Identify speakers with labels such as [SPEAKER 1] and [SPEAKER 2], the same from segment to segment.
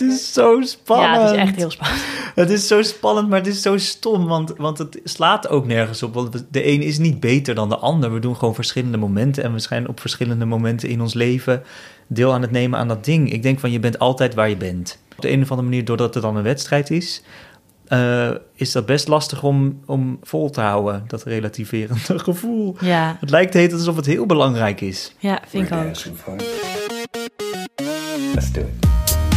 [SPEAKER 1] Het is zo spannend.
[SPEAKER 2] Ja, het is echt heel spannend.
[SPEAKER 1] Het is zo spannend, maar het is zo stom, want, want het slaat ook nergens op. Want de een is niet beter dan de ander. We doen gewoon verschillende momenten en we zijn op verschillende momenten in ons leven deel aan het nemen aan dat ding. Ik denk van je bent altijd waar je bent. Op de een of andere manier, doordat het dan een wedstrijd is, eh, is dat best lastig om, om vol te houden, dat relativerende gevoel.
[SPEAKER 2] Ja,
[SPEAKER 1] Het lijkt heet alsof het heel belangrijk is.
[SPEAKER 2] ja vind ik ook.
[SPEAKER 3] Let's do it.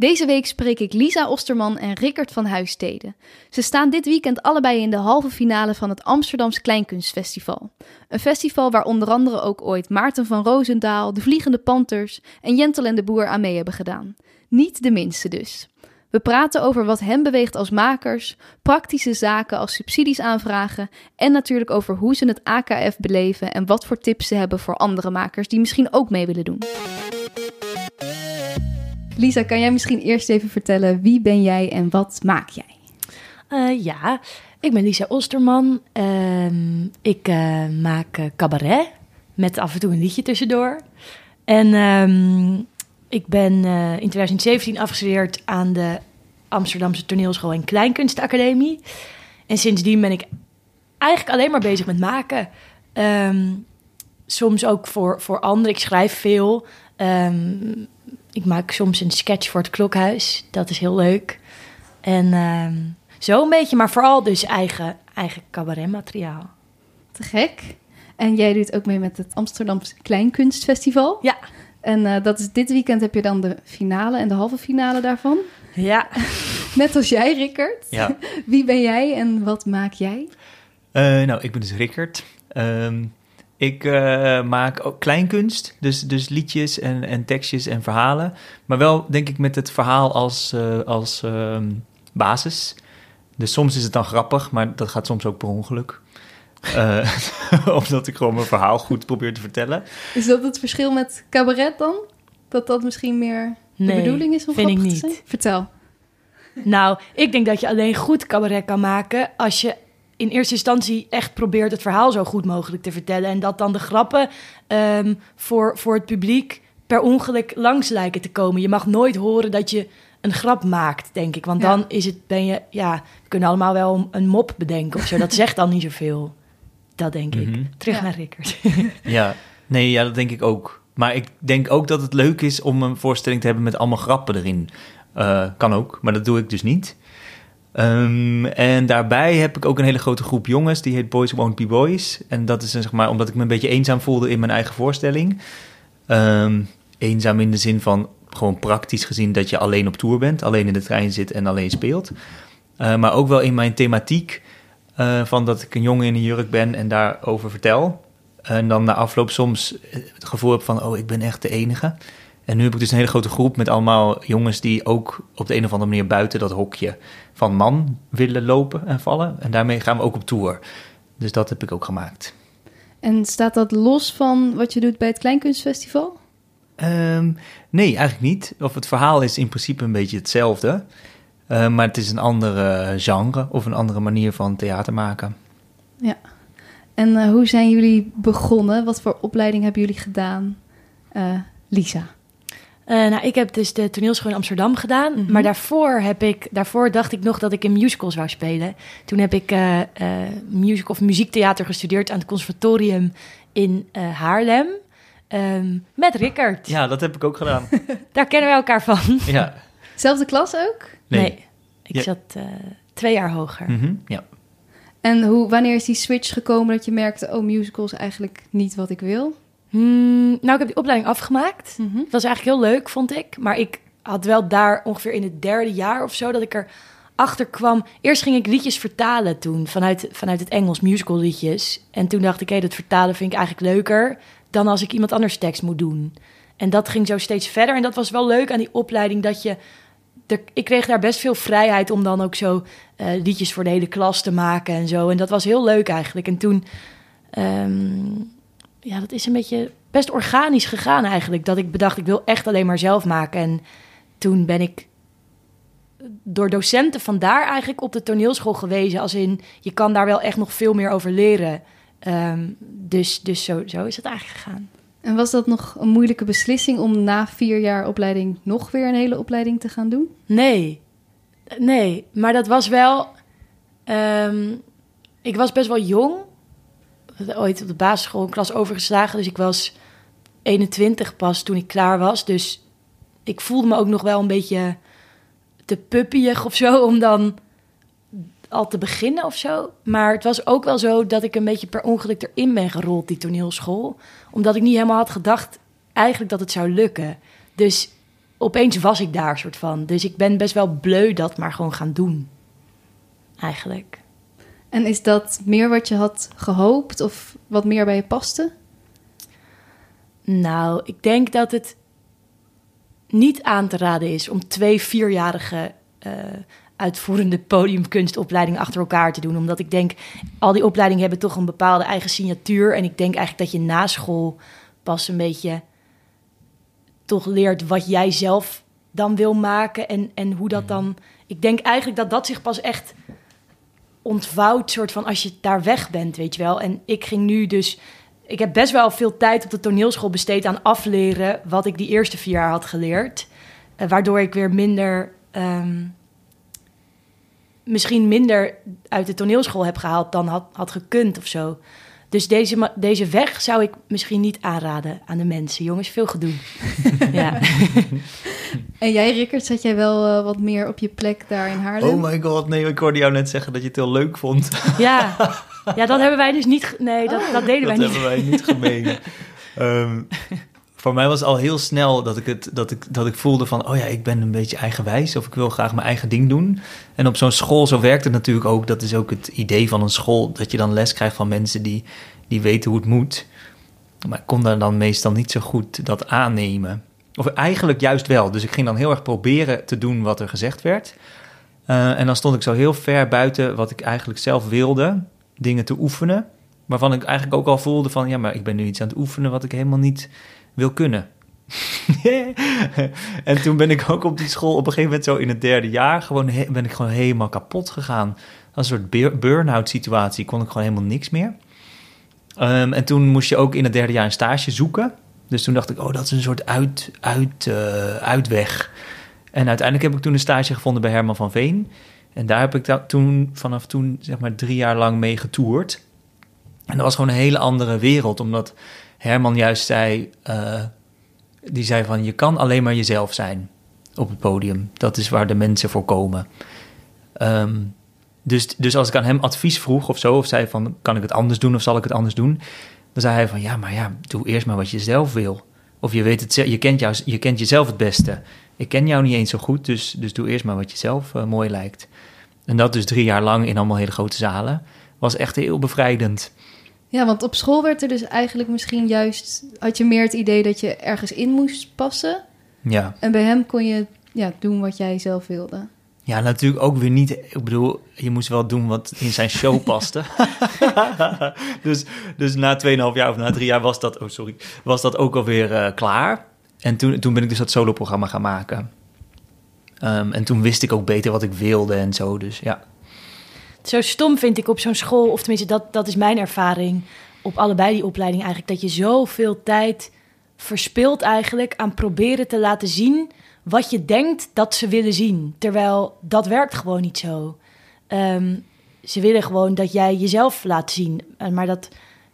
[SPEAKER 4] Deze week spreek ik Lisa Osterman en Rickert van Huisteden. Ze staan dit weekend allebei in de halve finale van het Amsterdams Kleinkunstfestival. Een festival waar onder andere ook ooit Maarten van Roosendaal, de Vliegende Panthers en Jentel en de Boer aan mee hebben gedaan. Niet de minste dus. We praten over wat hen beweegt als makers, praktische zaken als subsidies aanvragen en natuurlijk over hoe ze het AKF beleven en wat voor tips ze hebben voor andere makers die misschien ook mee willen doen. Lisa, kan jij misschien eerst even vertellen wie ben jij en wat maak jij?
[SPEAKER 2] Eh, ja, ik ben Lisa Osterman. Ehm, ik eh, maak eh, cabaret met af en toe een liedje tussendoor. En ehm, ik ben in 2017 afgestudeerd aan de Amsterdamse Toneelschool en Kleinkunstacademie. En sindsdien ben ik eigenlijk alleen maar bezig met maken. Ehm, soms ook voor, voor anderen. Ik schrijf veel. Ehm, ik maak soms een sketch voor het klokhuis. Dat is heel leuk. En ehm, zo een beetje, maar vooral dus eigen, eigen cabaretmateriaal.
[SPEAKER 4] Te gek. En jij doet ook mee met het Amsterdamse Kleinkunstfestival.
[SPEAKER 2] Ja.
[SPEAKER 4] En eh, dat is dit weekend heb je dan de finale en de halve finale daarvan.
[SPEAKER 2] Ja.
[SPEAKER 4] Net als jij, Rickert.
[SPEAKER 1] Ja.
[SPEAKER 4] Wie ben jij en wat maak jij?
[SPEAKER 1] Eh, nou, ik ben dus Rickert. Ehm, ik eh, maak ook kleinkunst, dus, dus liedjes en, en tekstjes en verhalen. Maar wel, denk ik, met het verhaal als, eh, als ehm, basis. Dus soms is het dan grappig, maar dat gaat soms ook per ongeluk. Eh, omdat ik gewoon mijn verhaal goed probeer te vertellen.
[SPEAKER 4] Is dat het verschil met cabaret dan? Dat dat misschien meer de
[SPEAKER 2] Nee,
[SPEAKER 4] bedoeling is om
[SPEAKER 2] vind ik niet.
[SPEAKER 4] zijn? Vertel.
[SPEAKER 2] Nou, ik denk dat je alleen goed cabaret kan maken als je in eerste instantie echt probeert het verhaal zo goed mogelijk te vertellen. En dat dan de grappen ehm, voor, voor het publiek per ongeluk langs lijken te komen. Je mag nooit horen dat je een grap maakt, denk ik. Want
[SPEAKER 4] Ja.
[SPEAKER 2] dan is het, ben je, ja, we kunnen allemaal wel een mop bedenken of zo. Dat zegt dan niet zoveel. Dat denk ik.
[SPEAKER 1] Mhm.
[SPEAKER 2] Terug
[SPEAKER 4] Ja.
[SPEAKER 2] naar Rickert.
[SPEAKER 1] Ja, nee, ja, dat denk ik ook. Maar ik denk ook dat het leuk is om een voorstelling te hebben met allemaal grappen erin. Eh, kan ook, maar dat doe ik dus niet. Ehm, en daarbij heb ik ook een hele grote groep jongens, die heet Boys Won't Be Boys. En dat is eh, zeg maar omdat ik me een beetje eenzaam voelde in mijn eigen voorstelling. Ehm, eenzaam in de zin van gewoon praktisch gezien dat je alleen op tour bent, alleen in de trein zit en alleen speelt. Eh, maar ook wel in mijn thematiek eh, van dat ik een jongen in een jurk ben en daarover vertel. En dan na afloop soms het gevoel heb van, oh, ik ben echt de enige. En nu heb ik dus een hele grote groep met allemaal jongens die ook op de een of andere manier buiten dat hokje van man willen lopen en vallen. En daarmee gaan we ook op tour. Dus dat heb ik ook gemaakt.
[SPEAKER 4] En staat dat los van wat je doet bij het Kleinkunstfestival?
[SPEAKER 1] Ehm, nee, eigenlijk niet. Of het verhaal is in principe een beetje hetzelfde. Eh, maar het is een andere genre of een andere manier van theater maken.
[SPEAKER 4] Ja. En eh, hoe zijn jullie begonnen? Wat voor opleiding hebben jullie gedaan? Eh, Lisa.
[SPEAKER 2] Eh, nou, ik heb dus de toneelschool in Amsterdam gedaan.
[SPEAKER 4] Mhm.
[SPEAKER 2] Maar daarvoor, heb ik, daarvoor dacht ik nog dat ik in musicals zou spelen. Toen heb ik eh, eh, music of muziektheater gestudeerd aan het conservatorium in eh, Haarlem. Ehm, met Rickert.
[SPEAKER 1] Ja, dat heb ik ook gedaan.
[SPEAKER 2] Daar kennen we elkaar van.
[SPEAKER 1] ja.
[SPEAKER 4] Zelfde klas ook?
[SPEAKER 1] Nee.
[SPEAKER 2] ik
[SPEAKER 1] Ja.
[SPEAKER 2] zat eh, twee jaar hoger.
[SPEAKER 1] Mhm, ja.
[SPEAKER 4] En hoe, wanneer is die switch gekomen dat je merkte... oh, musicals eigenlijk niet wat ik wil?
[SPEAKER 2] Hmm, nou, ik heb die opleiding afgemaakt.
[SPEAKER 4] Mhm.
[SPEAKER 2] Het was eigenlijk heel leuk, vond ik. Maar ik had wel daar ongeveer in het derde jaar of zo... dat ik er achter kwam. Eerst ging ik liedjes vertalen toen, vanuit, vanuit het Engels, musical liedjes. En toen dacht ik, hé, dat vertalen vind ik eigenlijk leuker... dan als ik iemand anders tekst moet doen. En dat ging zo steeds verder. En dat was wel leuk aan die opleiding, dat je er- ik kreeg daar best veel vrijheid om dan ook zo eh, liedjes voor de hele klas te maken en zo. En dat was heel leuk eigenlijk. En toen, ehm, ja, dat is een beetje best organisch gegaan eigenlijk. Dat ik bedacht, ik wil echt alleen maar zelf maken. En toen ben ik door docenten vandaar eigenlijk op de toneelschool gewezen. Als in, je kan daar wel echt nog veel meer over leren. Ehm, dus dus zo, zo is het eigenlijk gegaan.
[SPEAKER 4] En was dat nog een moeilijke beslissing om na vier jaar opleiding nog weer een hele opleiding te gaan doen?
[SPEAKER 2] Nee, nee, maar dat was wel. ehm, ik was best wel jong. Ooit op de basisschool een klas overgeslagen, dus ik was 21 pas toen ik klaar was. Dus ik voelde me ook nog wel een beetje te puppyig of zo om dan al te beginnen of zo. Maar het was ook wel zo dat ik een beetje per ongeluk erin ben gerold, die toneelschool. Omdat ik niet helemaal had gedacht eigenlijk dat het zou lukken. Dus opeens was ik daar soort van. Dus ik ben best wel bleu dat maar gewoon gaan doen. Eigenlijk.
[SPEAKER 4] En is dat meer wat je had gehoopt of wat meer bij je paste?
[SPEAKER 2] Nou, ik denk dat het niet aan te raden is om twee vierjarige eh, uitvoerende podiumkunstopleidingen achter elkaar te doen. Omdat ik denk, al die opleidingen hebben toch een bepaalde eigen signatuur. En ik denk eigenlijk dat je na school pas een beetje toch leert wat jij zelf dan wil maken. En, en hoe dat dan. Ik denk eigenlijk dat dat zich pas echt ontvouwt, soort van als je daar weg bent, weet je wel. En ik ging nu dus. Ik heb best wel veel tijd op de toneelschool besteed aan afleren wat ik die eerste vier jaar had geleerd. Eh, waardoor ik weer minder. ehm, misschien minder uit de toneelschool heb gehaald dan had, had gekund of zo. Dus deze, deze weg zou ik misschien niet aanraden aan de mensen. Jongens, veel gedoe. ja.
[SPEAKER 4] En jij, Rickert, zat jij wel eh, wat meer op je plek daar in Haarlem?
[SPEAKER 1] Oh my god, nee, ik hoorde jou net zeggen dat je het heel leuk vond.
[SPEAKER 2] ja. Ja, dat hebben wij dus niet... Nee, dat, dat deden wij
[SPEAKER 1] dat
[SPEAKER 2] niet.
[SPEAKER 1] hebben wij niet gemeen. Ehm, voor mij was al heel snel dat ik, het, dat, ik, dat ik voelde van... oh ja, ik ben een beetje eigenwijs of ik wil graag mijn eigen ding doen. En op zo'n school, zo werkt het natuurlijk ook. Dat is ook het idee van een school... dat je dan les krijgt van mensen die, die weten hoe het moet. Maar ik kon daar dan meestal niet zo goed dat aannemen. Of eigenlijk juist wel. Dus ik ging dan heel erg proberen te doen wat er gezegd werd. Eh, en dan stond ik zo heel ver buiten wat ik eigenlijk zelf wilde... dingen te oefenen... Waarvan ik eigenlijk ook al voelde van... ja, maar ik ben nu iets aan het oefenen wat ik helemaal niet wil kunnen. en toen ben ik ook op die school op een gegeven moment zo in het derde jaar... Gewoon ben ik gewoon helemaal kapot gegaan. Een soort bur- burn-out situatie kon ik gewoon helemaal niks meer. Ehm, en toen moest je ook in het derde jaar een stage zoeken. Dus toen dacht ik, oh, dat is een soort uit, uit, eh, uitweg. En uiteindelijk heb ik toen een stage gevonden bij Herman van Veen. En daar heb ik da- toen, vanaf toen zeg maar drie jaar lang mee getoerd. En dat was gewoon een hele andere wereld, omdat Herman juist zei, eh, die zei van je kan alleen maar jezelf zijn op het podium. Dat is waar de mensen voor komen. Ehm, dus, dus als ik aan hem advies vroeg of zo, of zei van kan ik het anders doen of zal ik het anders doen, dan zei hij van ja, maar ja, doe eerst maar wat je zelf wil. Of je weet het, je kent, jou, je kent jezelf het beste. Ik ken jou niet eens zo goed, dus, dus doe eerst maar wat je zelf eh, mooi lijkt. En dat dus drie jaar lang in allemaal hele grote zalen. Was echt heel bevrijdend.
[SPEAKER 4] Ja, want op school werd er dus eigenlijk misschien juist... had je meer het idee dat je ergens in moest passen.
[SPEAKER 1] Ja.
[SPEAKER 4] En bij hem kon je ja, doen wat jij zelf wilde.
[SPEAKER 1] ja, natuurlijk ook weer niet. Ik bedoel, je moest wel doen wat in zijn show paste. dus, dus na 2,5 jaar of na drie jaar was dat, oh sorry, was dat ook alweer eh klaar. En toen, toen ben ik dus dat soloprogramma gaan maken. Ehm, en toen wist ik ook beter wat ik wilde en zo. Dus ja.
[SPEAKER 2] Zo stom vind ik op zo'n school, of tenminste, dat, dat is mijn ervaring op allebei die opleidingen eigenlijk, dat je zoveel tijd verspilt eigenlijk aan proberen te laten zien wat je denkt dat ze willen zien. Terwijl dat werkt gewoon niet zo. Ehm, ze willen gewoon dat jij jezelf laat zien. Eh, Maar dat,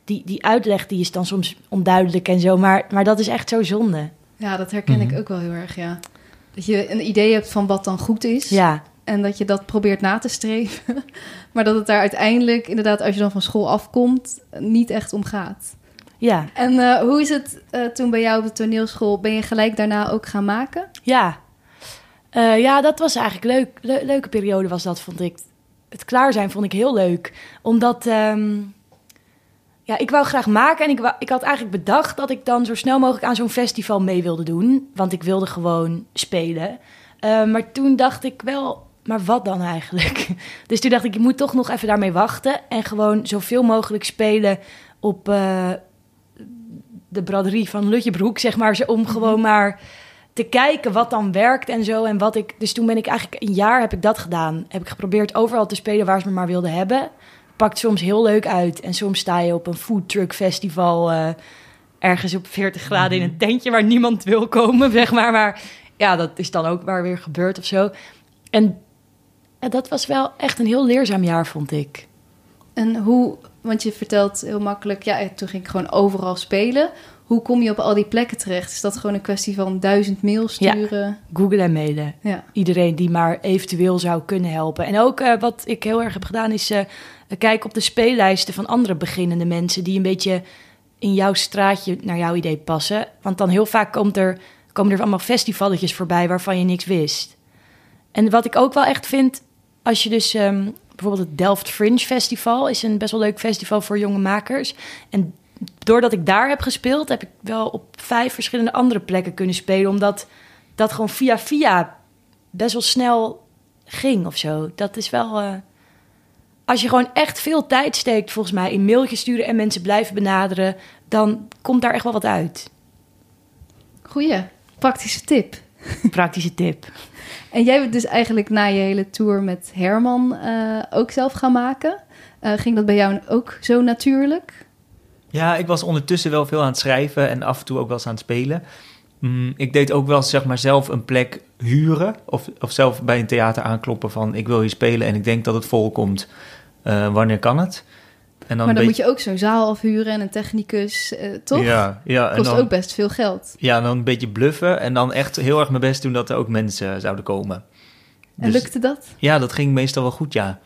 [SPEAKER 2] die, die uitleg die is dan soms onduidelijk en zo. Maar, maar dat is echt zo zonde.
[SPEAKER 4] Ja, dat herken
[SPEAKER 1] Mhm.
[SPEAKER 4] ik ook wel heel erg, ja. Dat je een idee hebt van wat dan goed is.
[SPEAKER 2] Ja,
[SPEAKER 4] En dat je dat probeert na te streven. Maar dat het daar uiteindelijk, inderdaad, als je dan van school afkomt, niet echt om gaat.
[SPEAKER 2] ja,
[SPEAKER 4] En eh, hoe is het eh, toen bij jou op de toneelschool? Ben je gelijk daarna ook gaan maken?
[SPEAKER 2] ja. Eh, ja, dat was eigenlijk leuk. Le- leuke periode was dat, vond ik. Het klaar zijn vond ik heel leuk. Omdat, ehm, ja, ik wou graag maken. En ik, wou- ik had eigenlijk bedacht dat ik dan zo snel mogelijk aan zo'n festival mee wilde doen. Want ik wilde gewoon spelen. Maar toen dacht ik wel, maar wat dan eigenlijk? Dus toen dacht ik, je moet toch nog even daarmee wachten en gewoon zoveel mogelijk spelen op eh, de braderie van Lutjebroek, zeg maar, om gewoon maar te kijken wat dan werkt en zo. En wat ik. Dus toen ben ik eigenlijk een jaar heb ik dat gedaan. Heb ik geprobeerd overal te spelen waar ze me maar wilden hebben. Pakt soms heel leuk uit. En soms sta je op een food truck festival. eh, ergens op 40 graden in een tentje waar niemand wil komen, zeg maar. Maar ja, dat is dan ook waar weer gebeurt of zo. En ja, dat was wel echt een heel leerzaam jaar, vond ik.
[SPEAKER 4] En hoe, want je vertelt heel makkelijk, ja, toen ging ik gewoon overal spelen. Hoe kom je op al die plekken terecht? Is dat gewoon een kwestie van duizend mails sturen?
[SPEAKER 2] Googlen en mailen.
[SPEAKER 4] Ja.
[SPEAKER 2] Iedereen die maar eventueel zou kunnen helpen. En ook eh, wat ik heel erg heb gedaan is eh kijken op de speellijsten van andere beginnende mensen die een beetje in jouw straatje naar jouw idee passen. Want dan heel vaak komt er, komen er allemaal festivalletjes voorbij waarvan je niks wist. En wat ik ook wel echt vind, als je dus ehm, bijvoorbeeld het Delft Fringe Festival is een best wel leuk festival voor jonge makers. En doordat ik daar heb gespeeld, heb ik wel op vijf verschillende andere plekken kunnen spelen, omdat dat gewoon via via best wel snel ging of zo. Dat is wel. eh, als je gewoon echt veel tijd steekt, volgens mij, in mailtjes sturen en mensen blijven benaderen, dan komt daar echt wel wat uit.
[SPEAKER 4] Goeie, praktische tip.
[SPEAKER 2] Praktische tip.
[SPEAKER 4] En jij bent dus eigenlijk na je hele tour met Herman eh, ook zelf gaan maken. Eh, ging dat bij jou ook zo natuurlijk?
[SPEAKER 1] Ja, ik was ondertussen wel veel aan het schrijven en af en toe ook wel eens aan het spelen. Mm, ik deed ook wel zeg maar zelf een plek huren of, of zelf bij een theater aankloppen van ik wil hier spelen en ik denk dat het vol komt. Eh, wanneer kan het? En
[SPEAKER 4] maar dan moet je ook zo'n zaal afhuren en een technicus, eh, toch?
[SPEAKER 1] Ja, ja en
[SPEAKER 4] Kost
[SPEAKER 1] dan,
[SPEAKER 4] ook best veel geld.
[SPEAKER 1] ja, dan een beetje bluffen en dan echt heel erg mijn best doen dat er ook mensen zouden komen.
[SPEAKER 4] En
[SPEAKER 1] Dus-
[SPEAKER 4] lukte dat?
[SPEAKER 1] Ja, dat ging meestal wel goed, ja.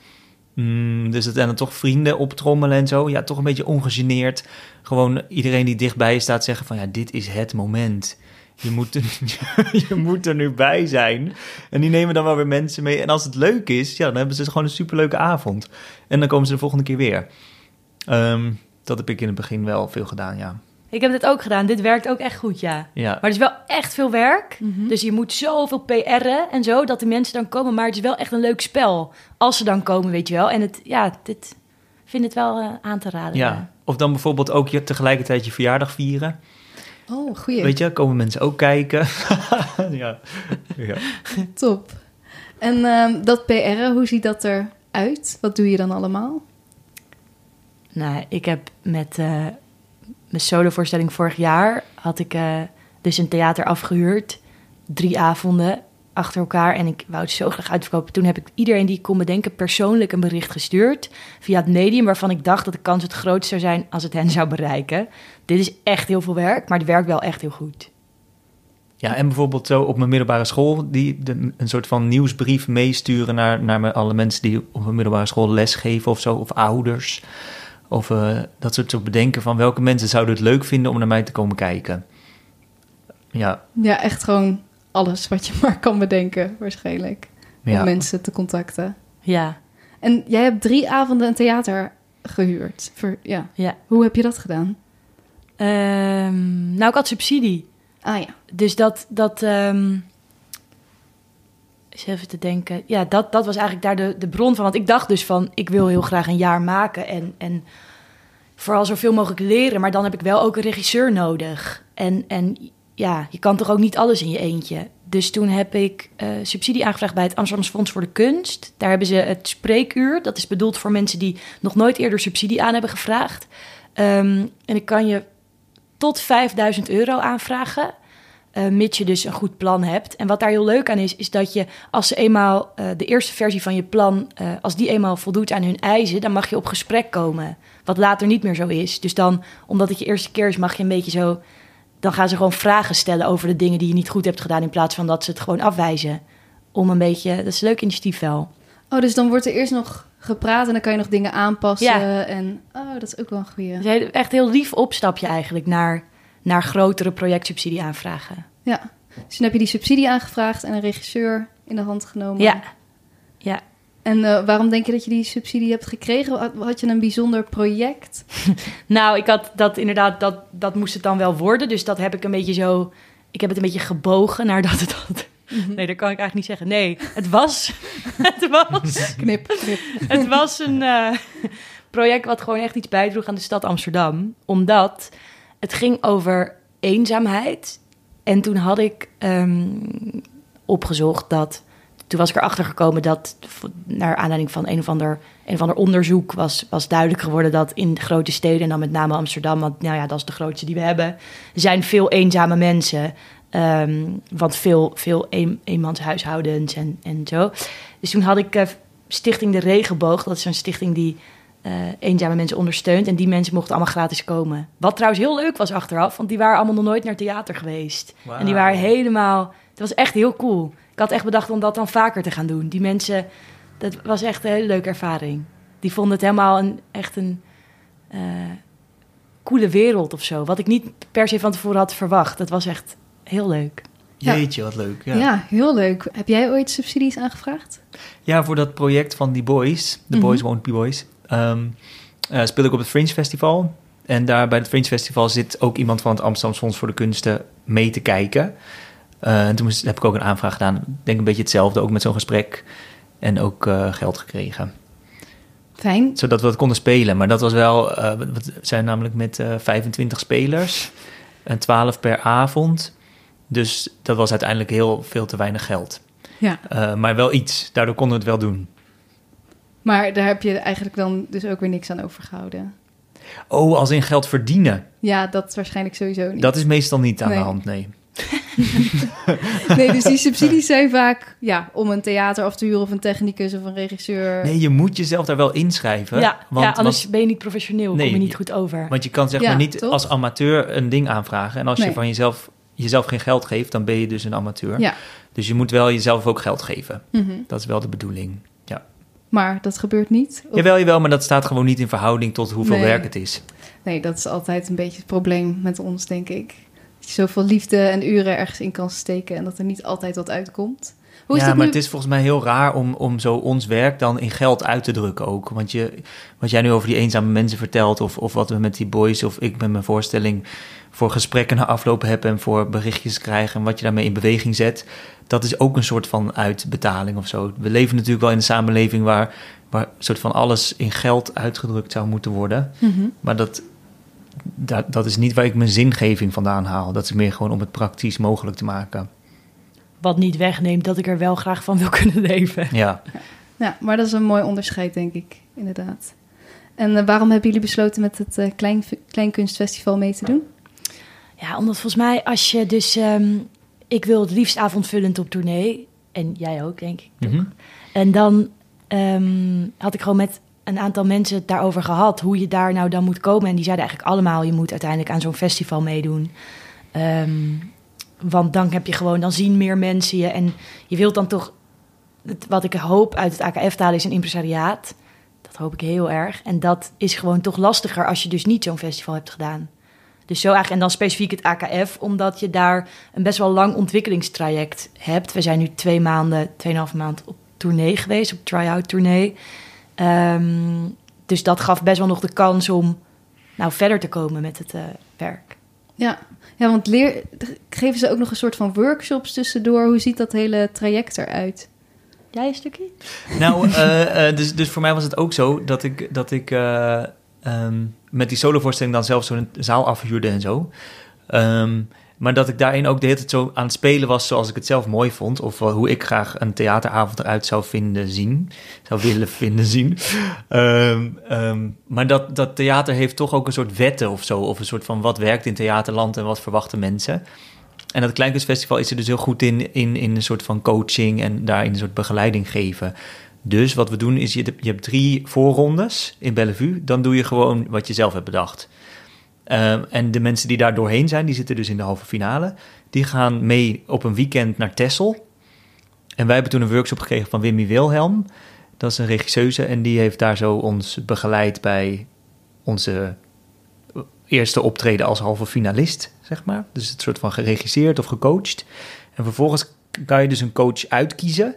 [SPEAKER 1] Mm, dus het en dan toch vrienden optrommelen en zo. Ja, toch een beetje ongegeneerd. Gewoon iedereen die dichtbij je staat zeggen van... ja, dit is het moment. Je moet, er, je moet er nu bij zijn. En die nemen dan wel weer mensen mee. En als het leuk is, ja, dan hebben ze gewoon een superleuke avond. En dan komen ze de volgende keer weer. Ehm, dat heb ik in het begin wel veel gedaan, ja.
[SPEAKER 2] Ik heb dit ook gedaan. Dit werkt ook echt goed, ja.
[SPEAKER 1] Ja,
[SPEAKER 2] Maar het is wel echt veel werk.
[SPEAKER 4] Mhm.
[SPEAKER 2] Dus je moet zoveel PR'en en zo, dat de mensen dan komen. Maar het is wel echt een leuk spel. Als ze dan komen, weet je wel. En het, ja, dit vind het wel eh, aan te raden.
[SPEAKER 1] ja. Of dan bijvoorbeeld ook je tegelijkertijd je verjaardag vieren.
[SPEAKER 4] Oh, goeie.
[SPEAKER 1] Weet je, komen mensen ook kijken. ja. ja.
[SPEAKER 4] Top. En ehm, dat PR, hoe ziet dat eruit? Wat doe je dan allemaal?
[SPEAKER 2] Nou, ik heb met eh, mijn solovoorstelling vorig jaar... had ik eh, dus een theater afgehuurd. Drie avonden achter elkaar. En ik wou het zo graag uitverkopen. Toen heb ik iedereen die kon bedenken... persoonlijk een bericht gestuurd. Via het medium waarvan ik dacht dat de kans het grootst zou zijn... als het hen zou bereiken. Dit is echt heel veel werk, maar het werkt wel echt heel goed.
[SPEAKER 1] Ja, en bijvoorbeeld zo op mijn middelbare school, die een soort van nieuwsbrief meesturen naar, naar alle mensen die op mijn middelbare school lesgeven of zo, of ouders. Of eh, dat soort zo bedenken van welke mensen zouden het leuk vinden om naar mij te komen kijken. Ja,
[SPEAKER 4] Ja, echt gewoon alles wat je maar kan bedenken, waarschijnlijk. Om
[SPEAKER 1] ja.
[SPEAKER 4] mensen te contacten.
[SPEAKER 2] Ja,
[SPEAKER 4] En jij hebt drie avonden een theater gehuurd. Voor, ja.
[SPEAKER 2] ja.
[SPEAKER 4] Hoe heb je dat gedaan?
[SPEAKER 2] Ehm, nou, ik had subsidie.
[SPEAKER 4] Ah ja.
[SPEAKER 2] Dus dat, dat ehm, eens even te denken. Ja, dat, dat was eigenlijk daar de, de bron van. Want ik dacht dus van, ik wil heel graag een jaar maken en, en vooral zoveel mogelijk leren. Maar dan heb ik wel ook een regisseur nodig. En, en ja, je kan toch ook niet alles in je eentje. Dus toen heb ik eh, subsidie aangevraagd bij het Amsterdamse Fonds voor de Kunst. Daar hebben ze het spreekuur. Dat is bedoeld voor mensen die nog nooit eerder subsidie aan hebben gevraagd. Ehm, en ik kan je tot 5000 euro aanvragen. Eh, mits je dus een goed plan hebt. En wat daar heel leuk aan is, is dat je als ze eenmaal eh, de eerste versie van je plan, eh, als die eenmaal voldoet aan hun eisen, dan mag je op gesprek komen. Wat later niet meer zo is. Dus dan, omdat het je eerste keer is, mag je een beetje zo. Dan gaan ze gewoon vragen stellen over de dingen die je niet goed hebt gedaan, in plaats van dat ze het gewoon afwijzen. Om een beetje, dat is een leuk initiatief wel.
[SPEAKER 4] Oh, dus dan wordt er eerst nog gepraat en dan kan je nog dingen aanpassen.
[SPEAKER 2] Ja.
[SPEAKER 4] En oh, dat is ook wel een goeie.
[SPEAKER 2] Heel- echt heel lief opstapje eigenlijk naar, naar grotere projectsubsidie aanvragen.
[SPEAKER 4] Ja. Dus toen heb je die subsidie aangevraagd en een regisseur in de hand genomen.
[SPEAKER 2] Ja, ja.
[SPEAKER 4] En eh, waarom denk je dat je die subsidie hebt gekregen? Had, je een bijzonder project?
[SPEAKER 2] Nou, ik had dat inderdaad, dat, dat moest het dan wel worden. Dus dat heb ik een beetje zo. Ik heb het een beetje gebogen naar dat het had Nee, dat kan ik eigenlijk niet zeggen. Nee, het was... Het was...
[SPEAKER 4] Knip, knip.
[SPEAKER 2] Het was een eh, project wat gewoon echt iets bijdroeg aan de stad Amsterdam. Omdat het ging over eenzaamheid. En toen had ik ehm, opgezocht dat... Toen was ik erachter gekomen dat, naar aanleiding van een of ander, onderzoek, was, was duidelijk geworden dat in grote steden, en dan met name Amsterdam, want nou ja, dat is de grootste die we hebben, zijn veel eenzame mensen. Ehm, want veel, veel een, eenmanshuishoudens en, en zo. Dus toen had ik eh, Stichting de Regenboog, dat is een stichting die eh, eenzame mensen ondersteunt. En die mensen mochten allemaal gratis komen. Wat trouwens heel leuk was achteraf, want die waren allemaal nog nooit naar theater geweest. En die waren helemaal, het was echt heel cool. Ik had echt bedacht om dat dan vaker te gaan doen. Die mensen, dat was echt een hele leuke ervaring. Die vonden het helemaal een, echt een eh, coole wereld of zo. Wat ik niet per se van tevoren had verwacht. Dat was echt heel leuk.
[SPEAKER 4] Ja.
[SPEAKER 1] Jeetje, wat leuk.
[SPEAKER 4] Ja.
[SPEAKER 1] Ja.
[SPEAKER 4] heel leuk. Heb jij ooit subsidies aangevraagd?
[SPEAKER 1] ja, voor dat project van die boys, de
[SPEAKER 4] Mhm.
[SPEAKER 1] Boys Won't Be Boys, eh, speel ik op het Fringe Festival. En daar bij het Fringe Festival zit ook iemand van het Amsterdam Fonds voor de Kunsten mee te kijken. Eh, en toen moest- heb ik ook een aanvraag gedaan. Ik denk een beetje hetzelfde, ook met zo'n gesprek. En ook eh, geld gekregen.
[SPEAKER 4] Fijn.
[SPEAKER 1] Zodat we het konden spelen. Maar dat was wel, we zijn namelijk met eh 25 spelers. En 12 per avond. Dus dat was uiteindelijk heel veel te weinig geld.
[SPEAKER 4] Ja.
[SPEAKER 1] Maar wel iets. Daardoor konden we het wel doen.
[SPEAKER 4] Maar daar heb je eigenlijk dan dus ook weer niks aan overgehouden.
[SPEAKER 1] Oh, als in geld verdienen.
[SPEAKER 4] Ja, dat is waarschijnlijk sowieso niet.
[SPEAKER 1] Dat is meestal niet aan
[SPEAKER 4] Nee.
[SPEAKER 1] de hand, nee.
[SPEAKER 4] Nee, dus die subsidies zijn vaak ja, om een theater af te huren of een technicus of een regisseur.
[SPEAKER 1] Nee, je moet jezelf daar wel inschrijven.
[SPEAKER 2] Ja,
[SPEAKER 1] want,
[SPEAKER 2] ja, anders
[SPEAKER 1] want,
[SPEAKER 2] ben je niet professioneel,
[SPEAKER 1] Nee,
[SPEAKER 2] kom je niet goed over.
[SPEAKER 1] want je kan zeg
[SPEAKER 4] Ja,
[SPEAKER 1] maar niet
[SPEAKER 4] toch?
[SPEAKER 1] als amateur een ding aanvragen. En als je van jezelf, jezelf geen geld geeft, dan ben je dus een amateur.
[SPEAKER 4] Ja.
[SPEAKER 1] Dus je moet wel jezelf ook geld geven.
[SPEAKER 4] Mhm.
[SPEAKER 1] Dat is wel de bedoeling.
[SPEAKER 4] Maar dat gebeurt niet. Of-
[SPEAKER 1] Jawel, jawel, maar dat staat gewoon niet in verhouding tot hoeveel
[SPEAKER 4] Nee.
[SPEAKER 1] werk het is.
[SPEAKER 4] Nee, dat is altijd een beetje het probleem met ons, denk ik. Dat je zoveel liefde en uren ergens in kan steken en dat er niet altijd wat uitkomt. Hoe is
[SPEAKER 1] ja,
[SPEAKER 4] dat
[SPEAKER 1] maar
[SPEAKER 4] nu?
[SPEAKER 1] het is volgens mij heel raar om, om zo ons werk dan in geld uit te drukken ook. Want je, wat jij nu over die eenzame mensen vertelt, of, of wat we met die boys, of ik met mijn voorstelling voor gesprekken na afloop heb en voor berichtjes krijgen en wat je daarmee in beweging zet, dat is ook een soort van uitbetaling of zo. We leven natuurlijk wel in een samenleving waar, waar een soort van alles in geld uitgedrukt zou moeten worden.
[SPEAKER 4] Mhm.
[SPEAKER 1] Maar dat, dat, dat is niet waar ik mijn zingeving vandaan haal. Dat is meer gewoon om het praktisch mogelijk te maken.
[SPEAKER 2] Wat niet wegneemt dat ik er wel graag van wil kunnen leven.
[SPEAKER 1] Ja.
[SPEAKER 4] Ja, maar dat is een mooi onderscheid, denk ik, inderdaad. En eh, waarom hebben jullie besloten met het eh, Klein, Kleinkunstfestival mee te doen?
[SPEAKER 2] Ja, omdat volgens mij als je dus... ehm, ik wil het liefst avondvullend op tournee. En jij ook, denk ik.
[SPEAKER 1] Mhm.
[SPEAKER 2] En dan ehm, had ik gewoon met een aantal mensen het daarover gehad. Hoe je daar nou dan moet komen. En die zeiden eigenlijk allemaal... je moet uiteindelijk aan zo'n festival meedoen. Ehm, want dan heb je gewoon... dan zien meer mensen je. En je wilt dan toch... het- wat ik hoop uit het AKF halen is een impresariaat. Dat hoop ik heel erg. En dat is gewoon toch lastiger... als je dus niet zo'n festival hebt gedaan. Dus zo eigenlijk, en dan specifiek het AKF, omdat je daar een best wel lang ontwikkelingstraject hebt. We zijn nu twee maanden, tweeënhalve maand op tournee geweest, op try-out tournee. Ehm, dus dat gaf best wel nog de kans om nou, verder te komen met het eh, werk.
[SPEAKER 4] Ja, ja want leer, geven ze ook nog een soort van workshops tussendoor? Hoe ziet dat hele traject eruit?
[SPEAKER 2] Jij een stukje?
[SPEAKER 1] Nou, eh, eh, dus, dus voor mij was het ook zo dat ik, dat ik eh, ehm, met die solovoorstelling dan zelf zo'n zaal afhuurde en zo. Ehm, maar dat ik daarin ook de hele tijd zo aan het spelen was zoals ik het zelf mooi vond. Of hoe ik graag een theateravond eruit zou vinden zien. Zou willen vinden zien. Ehm, ehm, maar dat, dat theater heeft toch ook een soort wetten of zo. Of een soort van wat werkt in theaterland en wat verwachten mensen. En dat Kleinkunstfestival is er dus heel goed in, in, in een soort van coaching en daarin een soort begeleiding geven. Dus wat we doen is, je, je hebt drie voorrondes in Bellevue. Dan doe je gewoon wat je zelf hebt bedacht. Ehm, en de mensen die daar doorheen zijn, die zitten dus in de halve finale. Die gaan mee op een weekend naar Texel. En wij hebben toen een workshop gekregen van Wimmy Wilhelm. Dat is een regisseuse en die heeft daar zo ons begeleid bij onze eerste optreden als halve finalist, zeg maar. Dus het soort van geregisseerd of gecoacht. En vervolgens kan je dus een coach uitkiezen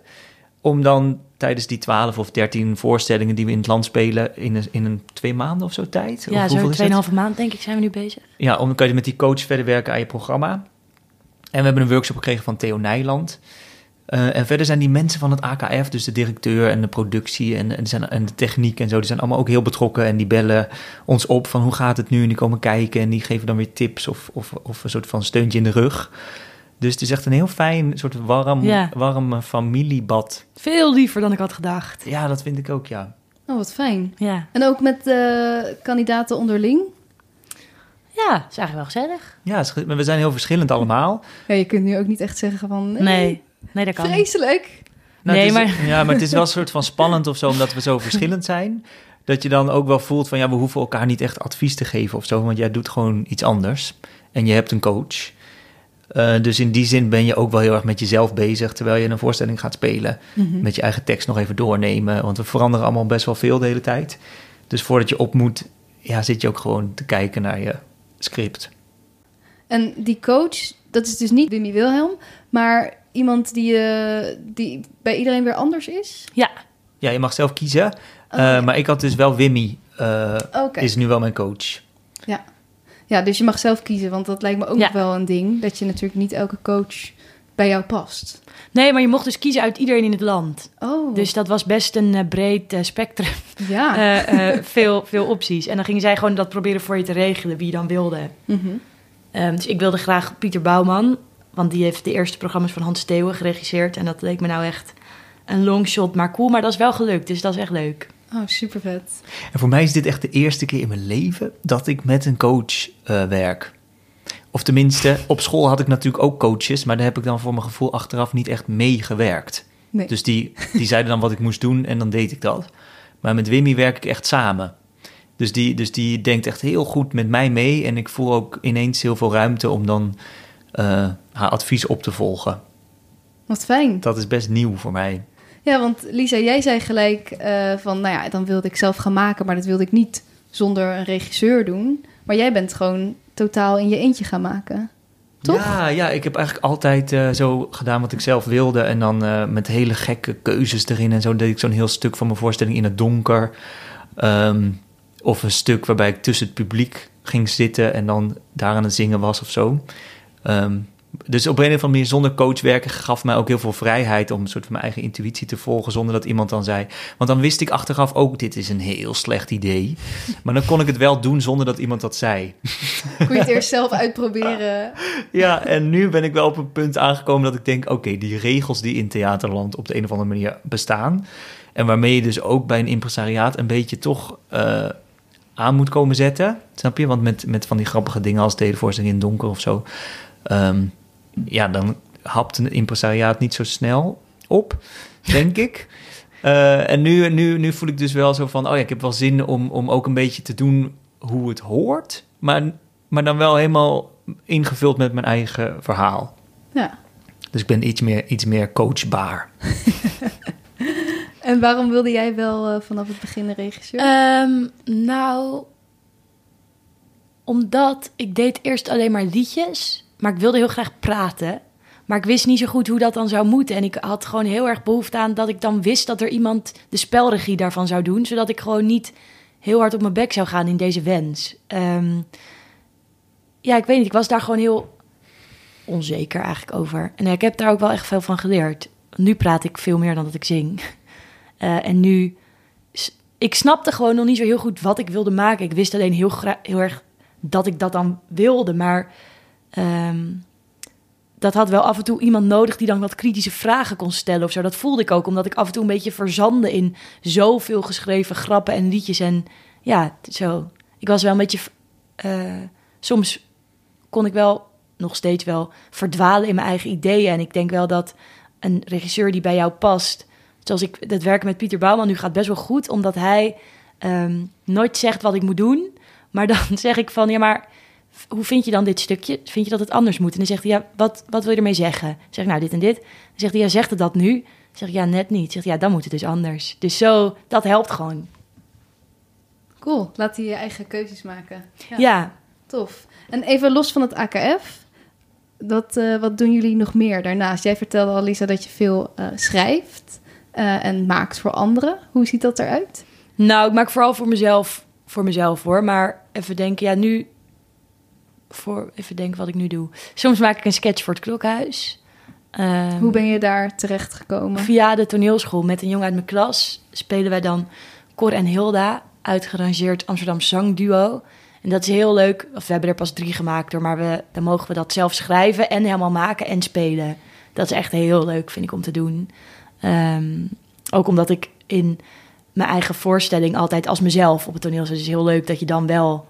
[SPEAKER 1] om dan tijdens die 12 of 13 voorstellingen die we in het land spelen in een, in een twee maanden of zo tijd.
[SPEAKER 2] Ja, zo'n? 2,5 maand denk ik zijn we nu bezig.
[SPEAKER 1] Ja, om dan kan je met die coach verder werken aan je programma. En we hebben een workshop gekregen van Theo Nijland. Eh, en verder zijn die mensen van het AKF, dus de directeur en de productie en, en, zijn, en de techniek en zo, die zijn allemaal ook heel betrokken. En die bellen ons op van hoe gaat het nu? En die komen kijken en die geven dan weer tips of, of, of een soort van steuntje in de rug. Dus het is echt een heel fijn, soort warm,
[SPEAKER 2] Ja.
[SPEAKER 1] warm familiebad.
[SPEAKER 2] Veel liever dan ik had gedacht.
[SPEAKER 1] Ja, dat vind ik ook, ja.
[SPEAKER 4] Oh, wat fijn.
[SPEAKER 2] Ja,
[SPEAKER 4] En ook met de kandidaten onderling?
[SPEAKER 2] ja is eigenlijk wel gezellig.
[SPEAKER 1] Ja, maar we zijn heel verschillend allemaal.
[SPEAKER 4] Ja, je kunt nu ook niet echt zeggen van... Nee,
[SPEAKER 2] Nee, nee dat kan.
[SPEAKER 4] Vreselijk.
[SPEAKER 1] Nou,
[SPEAKER 2] Nee,
[SPEAKER 1] is-
[SPEAKER 2] maar-
[SPEAKER 1] Ja, maar het is wel een soort van spannend of zo, omdat we zo verschillend zijn. Dat je dan ook wel voelt van, ja, we hoeven elkaar niet echt advies te geven of zo. Want jij doet gewoon iets anders. En je hebt een coach. Eh, dus in die zin ben je ook wel heel erg met jezelf bezig... terwijl je een voorstelling gaat spelen.
[SPEAKER 4] Mhm.
[SPEAKER 1] Met je eigen tekst nog even doornemen. Want we veranderen allemaal best wel veel de hele tijd. Dus voordat je op moet, ja, zit je ook gewoon te kijken naar je script.
[SPEAKER 4] En die coach, dat is dus niet Wimmy Wilhelm, maar iemand die, eh, die bij iedereen weer anders is?
[SPEAKER 2] Ja,
[SPEAKER 1] Ja, je mag zelf kiezen.
[SPEAKER 4] Oh,
[SPEAKER 1] Eh. Maar ik had dus wel Wimmy, eh,
[SPEAKER 4] Oké.
[SPEAKER 1] is nu wel mijn coach.
[SPEAKER 4] Ja, dus je mag zelf kiezen, want dat lijkt me ook
[SPEAKER 2] Ja.
[SPEAKER 4] nog wel een ding. Dat je natuurlijk niet elke coach bij jou past.
[SPEAKER 2] nee, maar je mocht dus kiezen uit iedereen in het land.
[SPEAKER 4] Oh,
[SPEAKER 2] Dus dat was best een eh, breed eh, spectrum.
[SPEAKER 4] ja.
[SPEAKER 2] Eh, veel, veel opties. En dan gingen zij gewoon dat proberen voor je te regelen, wie je dan wilde.
[SPEAKER 4] Mhm.
[SPEAKER 2] Ehm, dus ik wilde graag Pieter Bouwman, want die heeft de eerste programma's van Hans Steeuwen geregisseerd. En dat leek me nou echt een longshot, maar cool. Maar dat is wel gelukt, dus dat is echt leuk.
[SPEAKER 4] Oh, super vet.
[SPEAKER 1] En voor mij is dit echt de eerste keer in mijn leven dat ik met een coach eh, werk. Of tenminste, op school had ik natuurlijk ook coaches, maar daar heb ik dan voor mijn gevoel achteraf niet echt mee gewerkt.
[SPEAKER 4] Nee.
[SPEAKER 1] Dus die, die zeiden dan wat ik moest doen en dan deed ik dat. Maar met Wimmy werk ik echt samen. Dus die, dus die denkt echt heel goed met mij mee en ik voel ook ineens heel veel ruimte om dan eh, haar advies op te volgen.
[SPEAKER 4] Wat fijn.
[SPEAKER 1] Dat is best nieuw voor mij.
[SPEAKER 4] Ja, want Lisa, jij zei gelijk eh, van, nou ja, dan wilde ik zelf gaan maken, maar dat wilde ik niet zonder een regisseur doen. Maar jij bent gewoon totaal in je eentje gaan maken. Toch?
[SPEAKER 1] Ja, ja, ik heb eigenlijk altijd eh, zo gedaan wat ik zelf wilde. En dan eh, met hele gekke keuzes erin. En zo deed ik zo'n heel stuk van mijn voorstelling in het donker. Ehm, of een stuk waarbij ik tussen het publiek ging zitten en dan daar aan het zingen was of zo. Ehm, dus op een of andere manier zonder coach werken gaf mij ook heel veel vrijheid om een soort van mijn eigen intuïtie te volgen zonder dat iemand dan zei. Want dan wist ik achteraf ook, dit is een heel slecht idee. Maar dan kon ik het wel doen zonder dat iemand dat zei.
[SPEAKER 4] Kon je het eerst zelf uitproberen?
[SPEAKER 1] Ja, en nu ben ik wel op een punt aangekomen dat ik denk: oké, die regels die in theaterland op de een of andere manier bestaan. En waarmee je dus ook bij een impresariaat een beetje toch eh, aan moet komen zetten. Snap je? Want met, met van die grappige dingen als televoorstelling in het donker of zo. ehm, ja, dan hapt een impresariaat niet zo snel op, denk ik. Eh, en nu, nu, nu voel ik dus wel zo van: oh ja, ik heb wel zin om, om ook een beetje te doen hoe het hoort. Maar, maar dan wel helemaal ingevuld met mijn eigen verhaal.
[SPEAKER 4] Ja.
[SPEAKER 1] Dus ik ben iets meer, iets meer coachbaar.
[SPEAKER 4] En waarom wilde jij wel eh, vanaf het begin een regisseur?
[SPEAKER 2] Ehm, nou, omdat ik deed eerst alleen maar liedjes, maar ik wilde heel graag praten. Maar ik wist niet zo goed hoe dat dan zou moeten. En ik had gewoon heel erg behoefte aan dat ik dan wist dat er iemand de spelregie daarvan zou doen. Zodat ik gewoon niet heel hard op mijn bek zou gaan in deze wens. Ehm, ja, ik weet niet. Ik was daar gewoon heel onzeker eigenlijk over. En ik heb daar ook wel echt veel van geleerd. Nu praat ik veel meer dan dat ik zing. Eh, en nu ik snapte gewoon nog niet zo heel goed wat ik wilde maken. Ik wist alleen heel, heel erg dat ik dat dan wilde. Maar ehm, dat had wel af en toe iemand nodig die dan wat kritische vragen kon stellen of zo. Dat voelde ik ook, omdat ik af en toe een beetje verzande in zoveel geschreven grappen en liedjes. En ja, zo. Ik was wel een beetje. eh, soms kon ik wel nog steeds wel verdwalen in mijn eigen ideeën. En ik denk wel dat een regisseur die bij jou past zoals ik dat werken met Pieter Bouwman nu gaat best wel goed, omdat hij ehm, nooit zegt wat ik moet doen. Maar dan zeg ik van, ja, maar hoe vind je dan dit stukje? Vind je dat het anders moet? En dan zegt hij, ja, wat, wat wil je ermee zeggen? Dan zeg ik, nou, dit en dit. Dan zegt hij, ja, zegt het dat nu? Dan zeg ik, ja, net niet. Dan zegt hij, ja, dan moet het dus anders. Dus zo, dat helpt gewoon.
[SPEAKER 4] Cool, laat hij je eigen keuzes maken. Ja,
[SPEAKER 2] Ja,
[SPEAKER 4] Tof. En even los van het AKF, dat, eh, wat doen jullie nog meer daarnaast? Jij vertelde al, Lisa, dat je veel eh, schrijft eh, en maakt voor anderen. Hoe ziet dat eruit?
[SPEAKER 2] nou, ik maak vooral voor mezelf, voor mezelf hoor. Maar even denken, ja, nu, voor, even denken wat ik nu doe. Soms maak ik een sketch voor het klokhuis. Ehm,
[SPEAKER 4] Hoe ben je daar terecht gekomen?
[SPEAKER 2] Via de toneelschool met een jongen uit mijn klas spelen wij dan Cor en Hilda, uitgerangeerd Amsterdam Zangduo. En dat is heel leuk. Of we hebben er pas drie gemaakt door, maar we, dan mogen we dat zelf schrijven en helemaal maken en spelen. Dat is echt heel leuk, vind ik, om te doen. Ehm, ook omdat ik in mijn eigen voorstelling altijd als mezelf op het toneel zit. Dus het is heel leuk dat je dan wel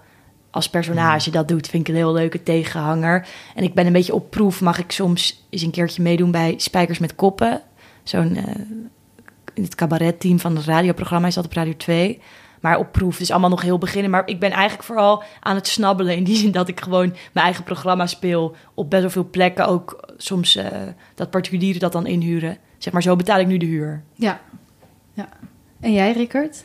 [SPEAKER 2] als personage dat doet. Vind ik een heel leuke tegenhanger. En ik ben een beetje op proef. Mag ik soms eens een keertje meedoen bij Spijkers met Koppen? Zo'n eh, in het cabaretteam van het radioprogramma is dat op Radio 2. Maar op proef, dus allemaal nog heel beginnen. Maar ik ben eigenlijk vooral aan het snabbelen. In die zin dat ik gewoon mijn eigen programma speel. Op best wel veel plekken. Ook soms eh, dat particulieren dat dan inhuren. Zeg maar, zo betaal ik nu de huur.
[SPEAKER 4] Ja. ja. En jij, Rickert?